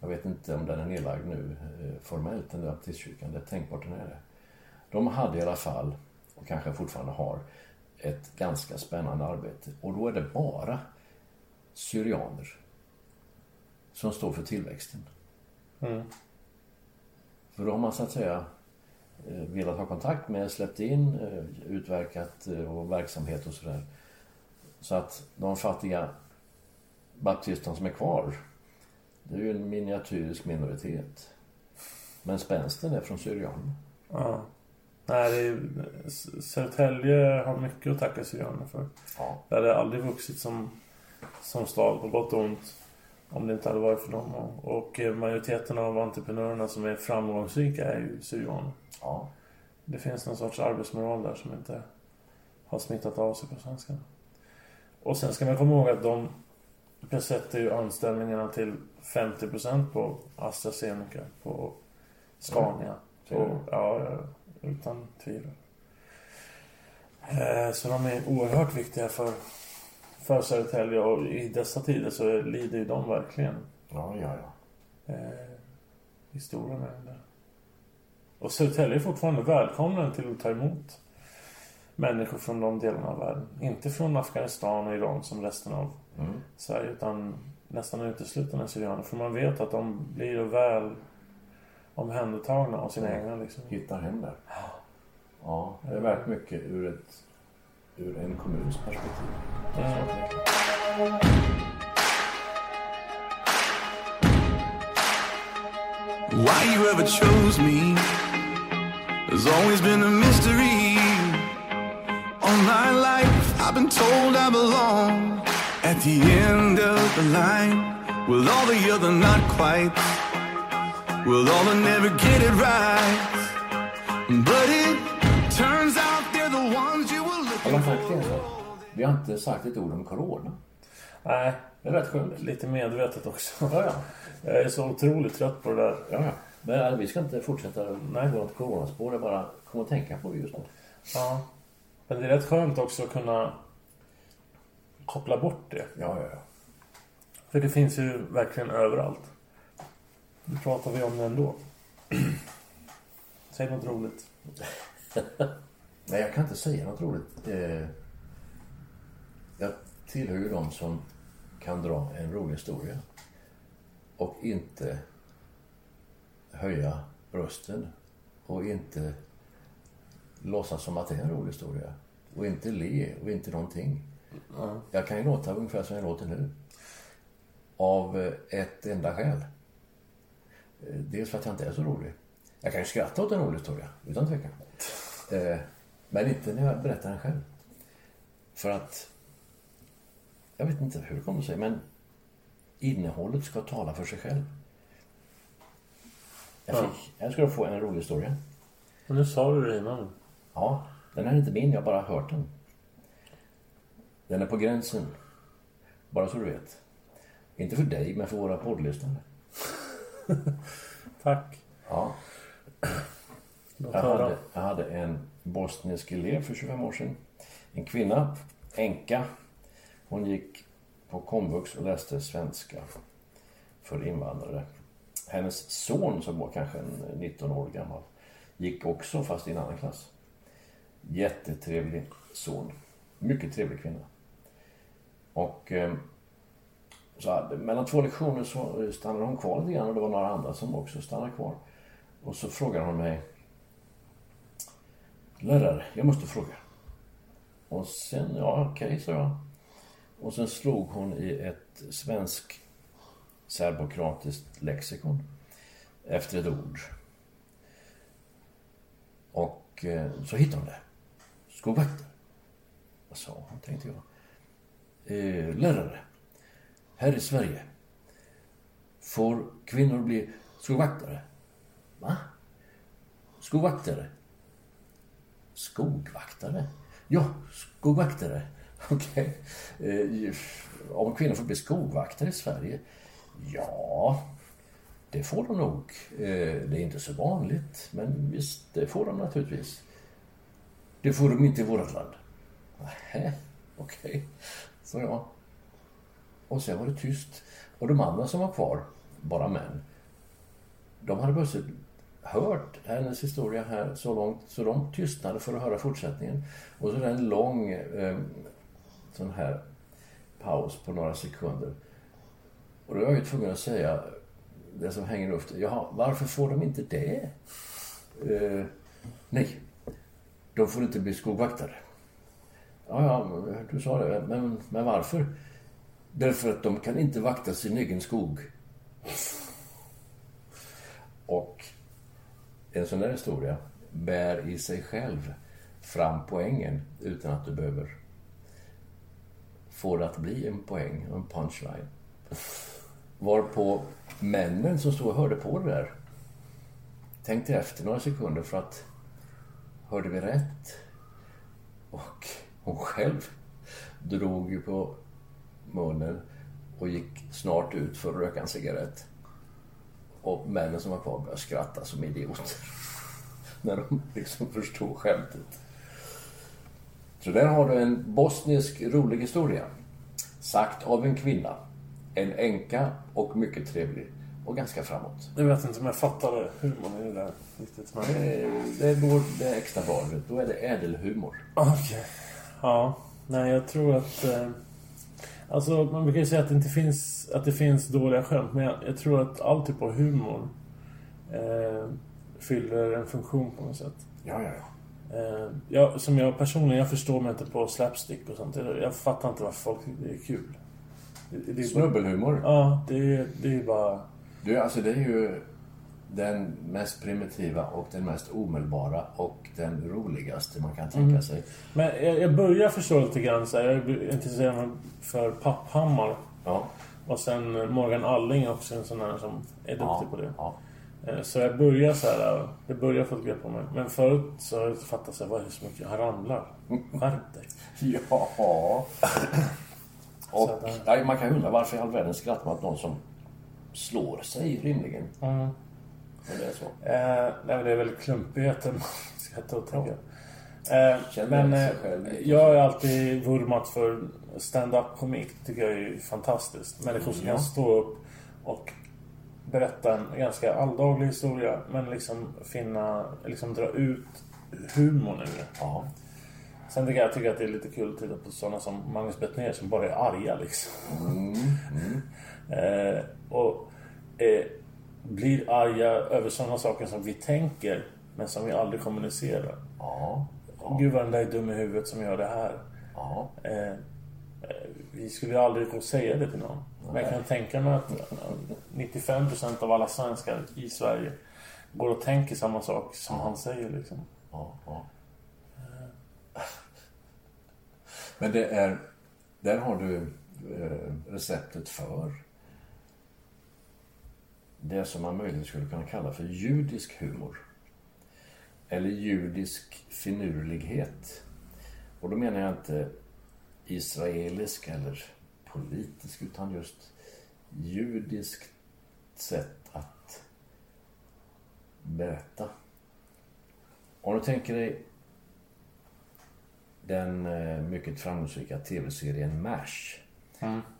jag vet inte om den är nedlagd nu eh, formellt, den där baptistkyrkan, det är tänkbart den är det. De hade i alla fall, och kanske fortfarande har, ett ganska spännande arbete. Och då är det bara syrianer som står för tillväxten. Mm. För då har man så att säga velat ha kontakt med, släppt in, eh, utverkat eh, och verksamhet och sådär. Så att de fattiga baptisterna som är kvar, det är ju en miniatyrisk minoritet. Men spänsten är från syrianerna. Ja. Nej, det är, Södertälje har mycket att tacka Syrianerna för. Ja. Det hade aldrig vuxit som, som stad på gott och ont. Om det inte hade varit för dem. Och, eh, majoriteten av entreprenörerna som är framgångsrika är ju syrianer. Ja. Det finns någon sorts arbetsmoral där som inte har smittat av sig på svenskarna. Och sen ska man komma ihåg att de besätter ju anställningarna till 50% på AstraZeneca, på Scania. Ser På, ja, ja, utan tvivel. Eh, Så de är oerhört viktiga för, för Södertälje och i dessa tider så lider ju de verkligen Ja, ja, ja. eh, i stora mängder. Och Södertälje är fortfarande välkomna till att ta emot människor från de delarna av världen. Inte från Afghanistan och Iran som resten av Mm. Sverige utan nästan uteslutande syrianer. För man vet att de blir väl omhändertagna av sina egna liksom. Hittar hem där. Ja, det är värt mycket ur, ett, ur en kommuns perspektiv. Why you ever chose me has always been a mystery. All my life I've been told I belong at the end of the line with all the other not quite, with all the never get it right. But looking Har sagt det så? Vi har inte sagt ett ord om corona. Nej, Det är rätt skönt. lite medvetet också. Ja, ja. Jag är så otroligt trött på det där. ja, ja. Men äh, vi ska inte fortsätta Nej. på något coronaspår. Är bara komma att tänka på det just nu. Ja. Men det är rätt skönt också att kunna koppla bort det. Ja, ja, ja. För det finns ju verkligen överallt. Nu pratar vi om det ändå. Säg något roligt. Nej, jag kan inte säga något roligt. Eh, jag tillhör ju de som kan dra en rolig historia och inte höja rösten och inte låtsas som att det är en rolig historia och inte le och inte någonting. Jag kan ju låta ungefär som jag låter nu. Av eh, ett enda skäl. Eh, Dels för att jag inte är så rolig. Jag kan ju skratta åt en rolig historia, utan tvekan. Eh, Men inte när jag berättar den själv. För att... Jag vet inte hur det kommer sig, men innehållet ska tala för sig själv. Jag, Ja. fick, jag ska få en rolig historia. Men nu sa du det innan. Ja, den är inte min, jag har bara hört den. Den är på gränsen. Bara så du vet. Inte för dig, men för våra poddlyssnare. Tack. Ja. Jag hade, jag hade en bosnisk elev för 25 år sedan. En kvinna, änka. Hon gick på komvux och läste svenska för invandrare. Hennes son, som var kanske 19 år gammal, gick också fast i en annan klass. Jättetrevlig son. Mycket trevlig kvinna. Och ehm, så hade, mellan två lektioner så stannade hon kvar lite grann och det var några andra som också stannade kvar. Och så frågade hon mig Lärare, jag måste fråga. Och sen, ja okej, sa jag. Och sen slog hon i ett svensk serbokratiskt lexikon efter ett ord. Och eh, så hittade hon det. Skogvakter. Vad sa hon, tänkte jag. Eh, lärare, här i Sverige får kvinnor bli skogvaktare. Va? Skogvaktare? Skogvaktare? Ja, skogvaktare. Okej. Eh, om kvinnor får bli skogvaktare i Sverige? Ja, det får de nog. Eh, det är inte så vanligt, men visst, det får de naturligtvis. Det får de inte i vårt land. Nähä, okej. Så ja. Och sen var det tyst. Och de andra som var kvar, bara män, de hade plötsligt hört hennes historia här så långt så de tystnade för att höra fortsättningen. Och så är det en lång eh, sån här paus på några sekunder. Och då är jag ju tvungen att säga det som hänger i luften. Jaha, varför får de inte det? Eh, nej, de får inte bli skogvaktare. Ja, ja, du sa det. Men, men varför? Därför att de kan inte vakta sin egen skog. Och en sån där historia bär i sig själv fram poängen utan att du behöver få det att bli en poäng och en punchline. Varpå männen som stod och hörde på det där tänkte efter några sekunder för att hörde vi rätt? Och hon själv drog ju på munnen och gick snart ut för att röka en cigarett. Och männen som var kvar började skratta som idioter. När de liksom förstod skämtet. Så där har du en bosnisk rolig historia. Sagt av en kvinna. En änka och mycket trevlig. Och ganska framåt. Jag vet inte om jag fattade humorn i det där riktigt. Men... Det, det, går, det är extra bra. Då är det ädelhumor. Okej. Ja. Nej, jag tror att... Eh, alltså, man brukar ju säga att det inte finns, att det finns dåliga skämt. Men jag, jag tror att all typ av humor eh, fyller en funktion på något sätt. Ja, ja, ja. Eh, jag, som jag personligen, jag förstår mig inte på slapstick och sånt. Jag, jag fattar inte varför folk tycker det är kul. Det, det är bara, Snubbelhumor. ja, det är, det är bara... Du, alltså det är ju den mest primitiva och den mest omedelbara och den roligaste man kan tänka sig. Men jag, jag börjar förstå lite grann så här, Jag är intresserad för Papphammar. Ja. Och sen Morgan Alling är också en sån här som är duktig Ja, på det. ja. Eh, Så jag börjar så här, jag börjar få ett grepp på mig. Men förut så har jag inte fattat så här, vad är det så mycket? Han ramlar. Skärp dig. Ja. Och att, nej, man kan undra varför i all världen skrattar man åt någon som slår sig rimligen. Mm. Det är så. Eh, nej, men det är väl klumpigheten man skrattar åt, tänker jag. Eh, Känner men sig eh, själv jag har alltid vurmat för stand-up komik. Det tycker jag är fantastiskt. Människor som Ja. kan stå upp och berätta en ganska alldaglig historia. Men liksom finna, liksom dra ut humorn ur det. Sen tycker jag, tycker att det är lite kul att titta på sådana som Magnus Bettner som bara är arga liksom. eh, och eh, blir arga över sådana saker som vi tänker men som vi aldrig kommunicerar. Ja. Gud vad den där är dum i huvudet som gör det här. Ja. Eh, eh, vi skulle aldrig gå och säga det till någon. Men jag kan tänka mig att eh, 95% av alla svenskar i Sverige går och tänker samma sak som han säger liksom. Ja, ja. Men det är... Där har du eh, receptet för det som man möjligen skulle kunna kalla för judisk humor. Eller judisk finurlighet. Och då menar jag inte israelisk eller politisk utan just judiskt sätt att berätta. Om du tänker dig den eh, mycket framgångsrika tv-serien MASH.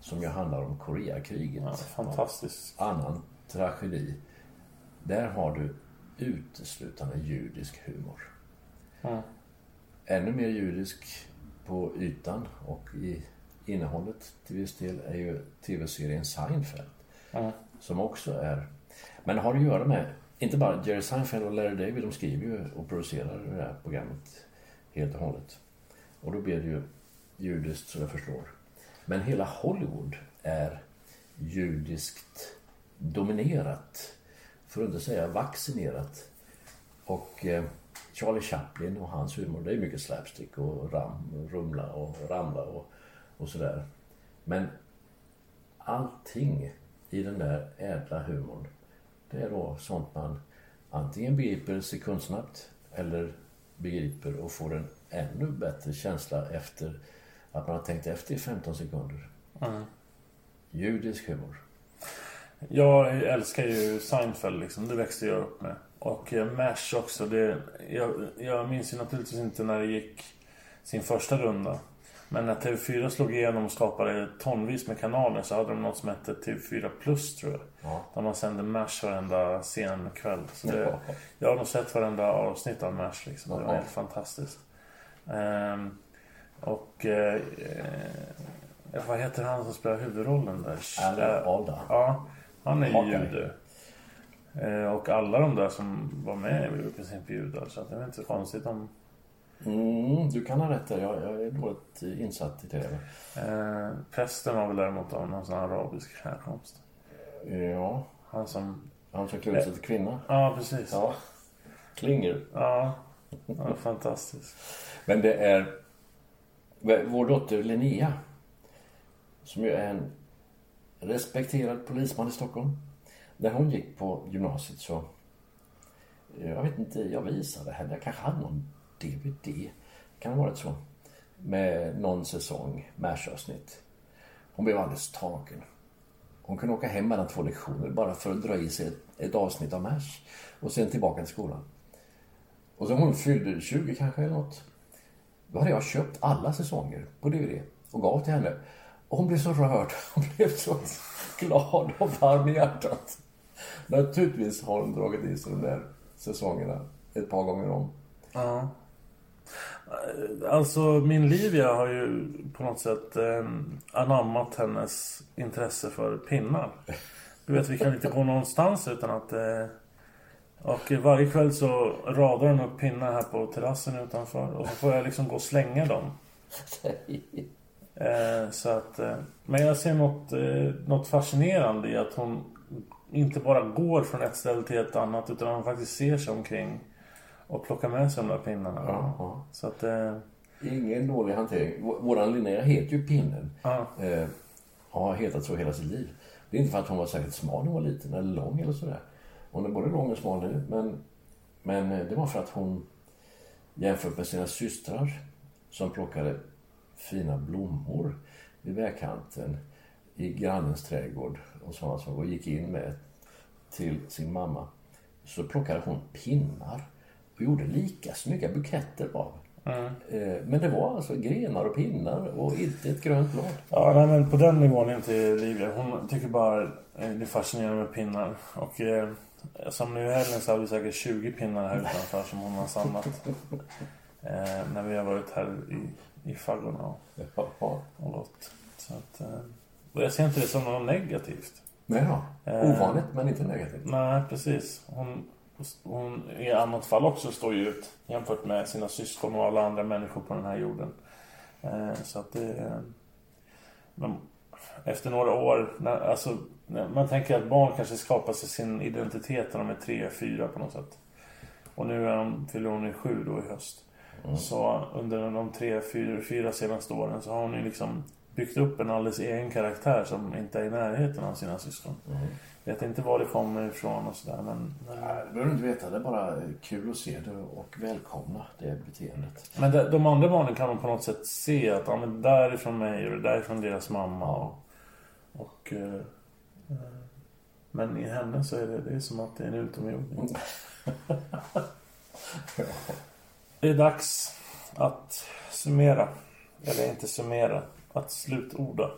Som ju handlar om Koreakriget. Ja, fantastiskt. Annan tragedi. Där har du uteslutande judisk humor. Ja. Ännu mer judisk på ytan och i innehållet till viss del är ju tv-serien Seinfeld. Ja. Som också är... Men har att göra med, inte bara Jerry Seinfeld och Larry David, de skriver ju och producerar det här programmet helt och hållet. Och då blir det ju judiskt så jag förstår. Men hela Hollywood är judiskt dominerat. För att inte säga vaccinerat. Och eh, Charlie Chaplin och hans humor, det är mycket slapstick och ram, rumla och ramla och, och sådär. Men allting i den där ädla humorn, det är då sånt man antingen begriper sekundsnabbt eller begriper och får en ännu bättre känsla efter att man har tänkt efter i 15 sekunder. Judisk humor. Jag älskar ju Seinfeld liksom. Det växte jag upp med. Och eh, MASH också. Det, jag, jag minns ju naturligtvis inte när det gick sin första runda. Men när TV4 slog igenom och skapade tonvis med kanaler så hade de något som hette TV4 Plus tror jag. Ja. Där man sände MASH varenda sen kväll. Så det, Ja. jag har nog sett varenda avsnitt av MASH liksom. Det var helt fantastiskt. Ehm, och... Eh, eh, vad heter han som spelar huvudrollen där? Alan Alda. Ja, han är ju jude. Eh, och alla de där som var med är ju i princip judar. Så det är inte så konstigt om... Mm, du kan ha rätt där. Jag, jag är dåligt insatt i det. Eh, prästen var väl däremot av någon sån arabisk härkomst. Ja, Han som... han som klär ut sig till kvinna. Ja, precis. Ja. klingor. Ja, ja fantastiskt. Men det är vår dotter Linnea som ju är en respekterad polisman i Stockholm. När hon gick på gymnasiet så eh, jag vet inte, jag visade henne, jag kanske hade någon DVD, kan ha varit så, med någon säsong, MASH-avsnitt. Hon blev alldeles tagen. Hon kunde åka hem mellan två lektioner bara för att dra i sig ett, ett avsnitt av MASH och sen tillbaka till skolan. Och så hon fyllde 20 kanske eller något. Då hade jag köpt alla säsonger på DVD och gav till henne. Och hon blev så rörd. Hon blev så glad och varm i hjärtat. Naturligtvis har hon dragit i sig de där säsongerna ett par gånger om. Ja. Alltså min Livia har ju på något sätt eh, anammat hennes intresse för pinnar. Du vet vi kan inte gå någonstans utan att eh, och varje kväll så radar hon upp pinnar här på terrassen utanför och så får jag liksom gå och slänga dem. Eh, så att, eh, men jag ser något, eh, något fascinerande i att hon inte bara går från ett ställe till ett annat utan hon faktiskt ser sig omkring och plockar med sig de där pinnarna. Ja, ja. Så att, Ingen dålig hantering. Vå- Våran Linnea heter ju Pinnen. ja. Eh, har hetat så hela sitt liv. Det är inte för att hon var särskilt smal när hon var liten eller lång eller sådär. Hon är både lång och smal nu men, men det var för att hon jämfört med sina systrar som plockade fina blommor vid vägkanten i grannens trädgård och sådana som och gick in med till sin mamma så plockade hon pinnar och gjorde lika snygga buketter av. Eh, Men det var alltså grenar och pinnar och inte ett grönt blad. Ja, nej, men på den nivån är inte Livia. Hon tycker bara eh, det är fascinerande med pinnar. Och eh, som nu i helgen så har vi säkert 20 pinnar här utanför som hon har samlat. Eh, när vi har varit här i, i faggorna och, Ja. och gått. Så att, eh, och jag ser inte det som något negativt. Nej då. Eh. Ovanligt men inte negativt. Nej, precis. Hon, hon i annat fall också står ju ut jämfört med sina syskon och alla andra människor på den här jorden. Eh, så att det... Eh, efter några år, när, alltså, man tänker att barn kanske skapar sig sin identitet när de är tre, fyra på något sätt. Och nu är de, fyller hon i sju då i höst. Så under de tre, fyra, fyra senaste åren så har hon ju liksom byggt upp en alldeles egen karaktär som inte är i närheten av sina syskon. Vet inte var det kommer ifrån och sådär men... Nej, det behöver du inte veta. Det är bara kul att se det och välkomna det beteendet. Men de, de andra barnen kan de på något sätt se att ja, men där är från mig och det där är från deras mamma. Och, och, eh, eh, men i henne så är det, det är som att det är en utomjording. Det är dags att summera. Eller inte summera. Att slutorda.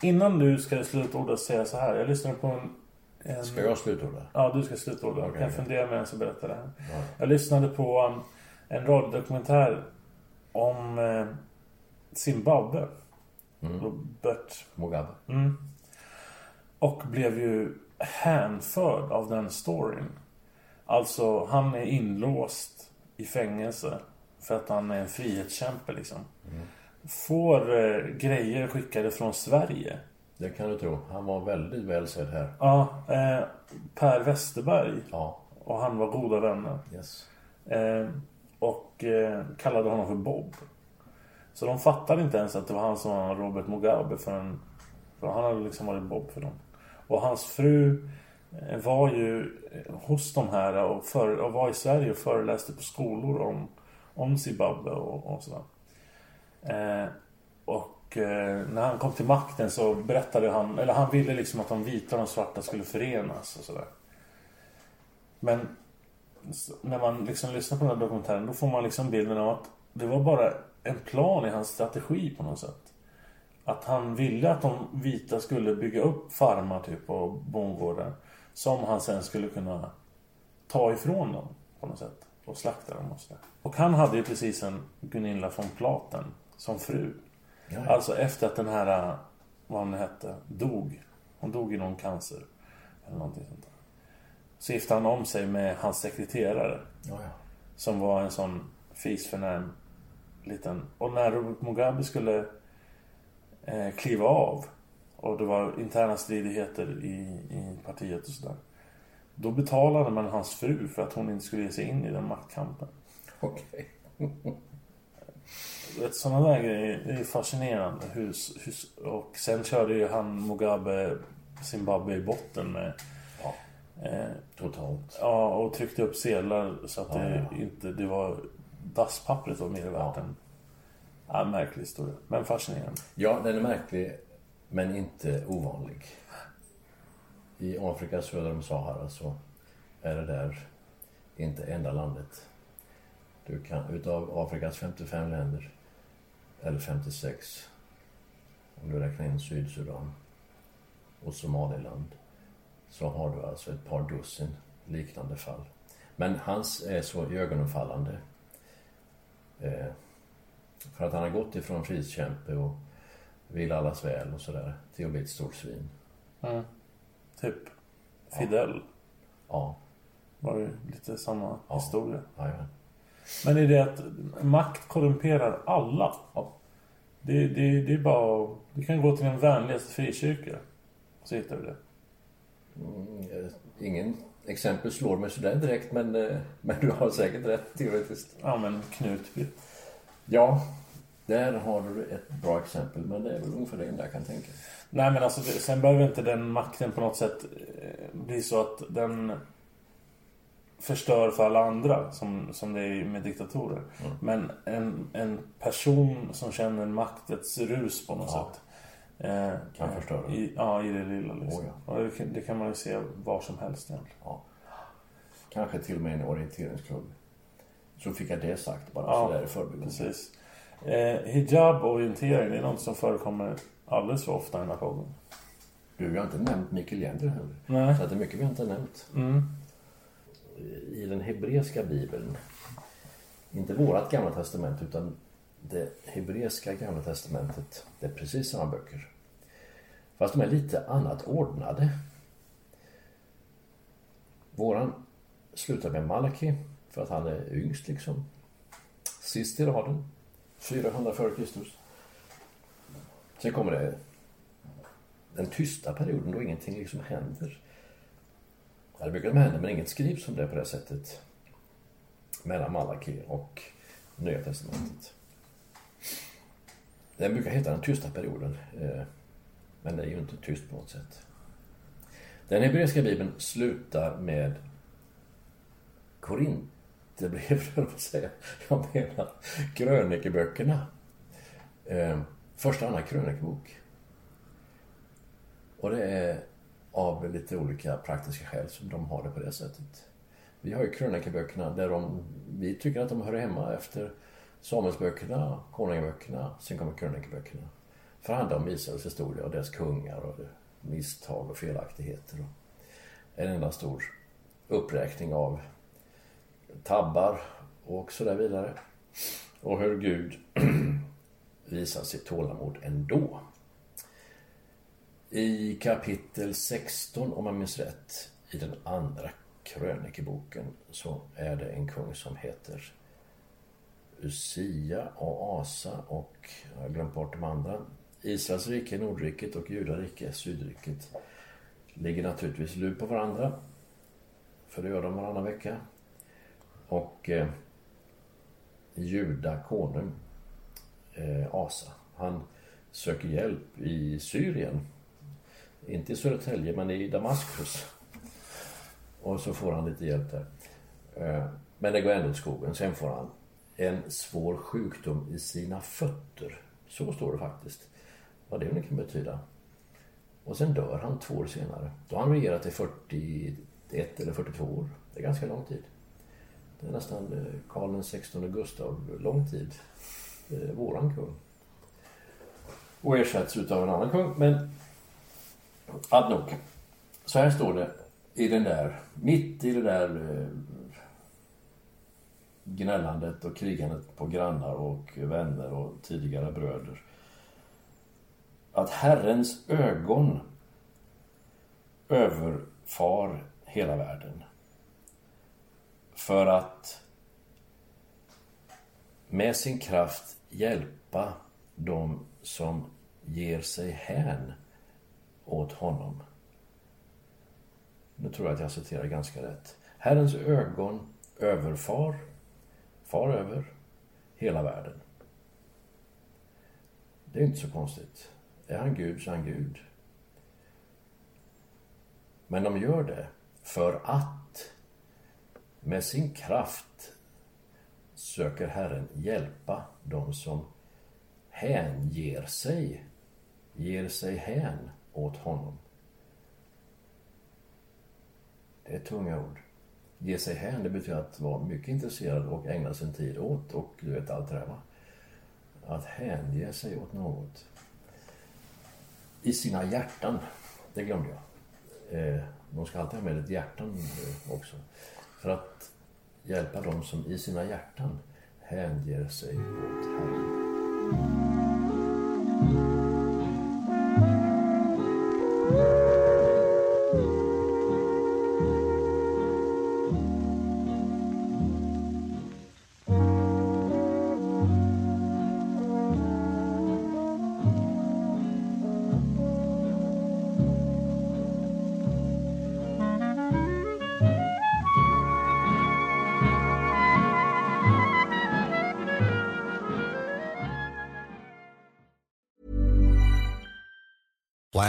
Innan du ska slutorda säga så här. Jag lyssnade på en... en Ska jag slutorda? Ja, du ska slutorda. Jag Okej, kan okej. fundera medan jag berättar det här. Jag lyssnade på um, en radiodokumentär om eh, Zimbabwe. Robert. Mugabe? Mm. Och blev ju hänförd av den storyn. Alltså, han är inlåst i fängelse för att han är en frihetskämpe liksom. Får eh, grejer skickade från Sverige. Det kan du tro. Han var väldigt väl sedd här. Ja, eh, Per Westerberg Ja. och han var goda vänner. Yes. Eh, och eh, kallade honom för Bob. Så de fattade inte ens att det var han som var Robert Mugabe förrän... För han hade liksom varit Bob för dem. Och hans fru Eh, var ju eh, hos de här och, för, och var i Sverige och föreläste på skolor om, om Zimbabwe och, och sådär. Eh, och eh, när han kom till makten så berättade han, eller han ville liksom att de vita och de svarta skulle förenas och sådär. Men när man liksom lyssnar på den här dokumentären då får man liksom bilden av att det var bara en plan i hans strategi på något sätt. Att han ville att de vita skulle bygga upp farmar typ och bondgårdar. Som han sen skulle kunna ta ifrån dem på något sätt. Och slakta dem och sådär. Och han hade ju precis en Gunilla von Platen som fru. Ja, ja. Alltså efter att den här, vad hon hette, dog. Hon dog i någon cancer. Eller någonting sånt där. Så gifte han om sig med hans sekreterare. Ja, ja. Som var en sån fisförnäm liten... Och när Robert Mugabe skulle eh, kliva av och det var interna stridigheter i, i partiet och sådär. Då betalade man hans fru för att hon inte skulle ge sig in i den maktkampen. Okej. Vet, sådana där grejer är fascinerande. Hur, hur, och sen körde ju han Mugabe Zimbabwe i botten med... Ja. Eh, Totalt. ja, och tryckte upp sedlar så att Ja, det ja. inte... Det var... Dasspappret var mer värt än... Ja, märklig historia. Men fascinerande. Ja, den är märklig, men inte ovanlig. I Afrika söder om Sahara så är det där inte enda landet. Du kan, utav Afrikas 55 länder, eller 56, om du räknar in Sydsudan och Somaliland, så har du alltså ett par dussin liknande fall. Men hans är så ögonfallande Eh, för att han har gått ifrån frihetskämpe och vill allas väl och sådär till att bli ett stort svin. Mm. Typ Fidel Ja, var ju lite samma Ja. historia. jajamän. Men är det att makt korrumperar alla? Ja. Det, det, det är bara Du kan gå till den vänligaste frikyrka. Så hittar du det. Mm, ingen exempel slår mig sådär direkt men, eh, men du har säkert rätt teoretiskt. Ja men Knutby. Ja, där har du ett bra exempel men det är väl ungefär det enda jag kan tänka. Nej men alltså sen behöver inte den makten på något sätt eh, bli så att den förstör för alla andra som, som det är med diktatorer. Men en, en person som känner maktets rus på något Ja. sätt. Eh, Kan förstöra. I, ja, i det lilla liksom. Oh, ja. Och det, kan- det kan man ju se var som helst egentligen. Ja. Kanske till och med en orienteringsklubb. Så fick jag det sagt bara Ja, sådär i förbigående. Precis. Eh, hijab och orientering, är något som förekommer alldeles för ofta i den här podden. Du, vi har inte nämnt Mikael Jender heller. Nej. Så att det är mycket vi inte har nämnt. Mm. I den hebreiska bibeln, inte vårat gamla testament utan det hebreiska gamla testamentet, det är precis samma böcker. Fast de är lite annat ordnade. Våran slutar med Malaki, för att han är yngst liksom. Sist i raden, 400 f.Kr. Sen kommer det den tysta perioden då ingenting liksom händer. Ja, det brukar de hända, men inget skrivs om det på det sättet. Mellan Malaki och Nya Testamentet. Den brukar heta den tysta perioden. Eh, men det är ju inte tyst på något sätt. Den hebreiska bibeln slutar med Korint höll jag på att säga. Jag menar krönikeböckerna. Eh, Första och andra krönikebok. Och det är av lite olika praktiska skäl som de har det på det sättet. Vi har ju krönikeböckerna där de, vi tycker att de hör hemma efter Samuelsböckerna, Konungaböckerna, sen kommer krönikeböckerna. För det handlar om Israels historia och deras kungar och misstag och felaktigheter. Och en enda stor uppräkning av tabbar och så där vidare. Och hur Gud visar sitt tålamod ändå. I kapitel 16, om man minns rätt, i den andra krönikeboken så är det en kung som heter Usia och Asa och jag har glömt bort de andra. Israels rike, Nordriket och Judarike, Sydriket ligger naturligtvis lur på varandra. För det gör de varannan vecka. Och eh, Juda konung eh, Asa, han söker hjälp i Syrien. Inte i Södertälje, men i Damaskus. Och så får han lite hjälp där. Eh, Men det går ändå åt skogen. Sen får han en svår sjukdom i sina fötter. Så står det faktiskt. Vad det nu kan betyda. Och sen dör han två år senare. Då har han regerat i 41 eller 42 år. Det är ganska lång tid. Det är nästan eh, Karl XVI Gustav lång tid. Eh, våran kung. Och ersätts utav en annan kung. Men adnok. Så här står det i den där, mitt i det där eh, gnällandet och krigandet på grannar och vänner och tidigare bröder. Att Herrens ögon överfar hela världen. För att med sin kraft hjälpa dem som ger sig hän åt honom. Nu tror jag att jag citerar ganska rätt. Herrens ögon överfar, far över, hela världen. Det är inte så konstigt. Är han Gud så är han Gud. Men de gör det för att med sin kraft söker Herren hjälpa de som hänger sig, ger sig hän åt honom. Det är tunga ord. Ge sig hän, det betyder att vara mycket intresserad och ägna sin tid åt och du vet allt det där va. Att hänge sig åt något. I sina hjärtan, det glömde jag. Eh, de ska alltid ha med ett hjärtan eh, också. För att hjälpa dem som i sina hjärtan hänger sig åt Herren.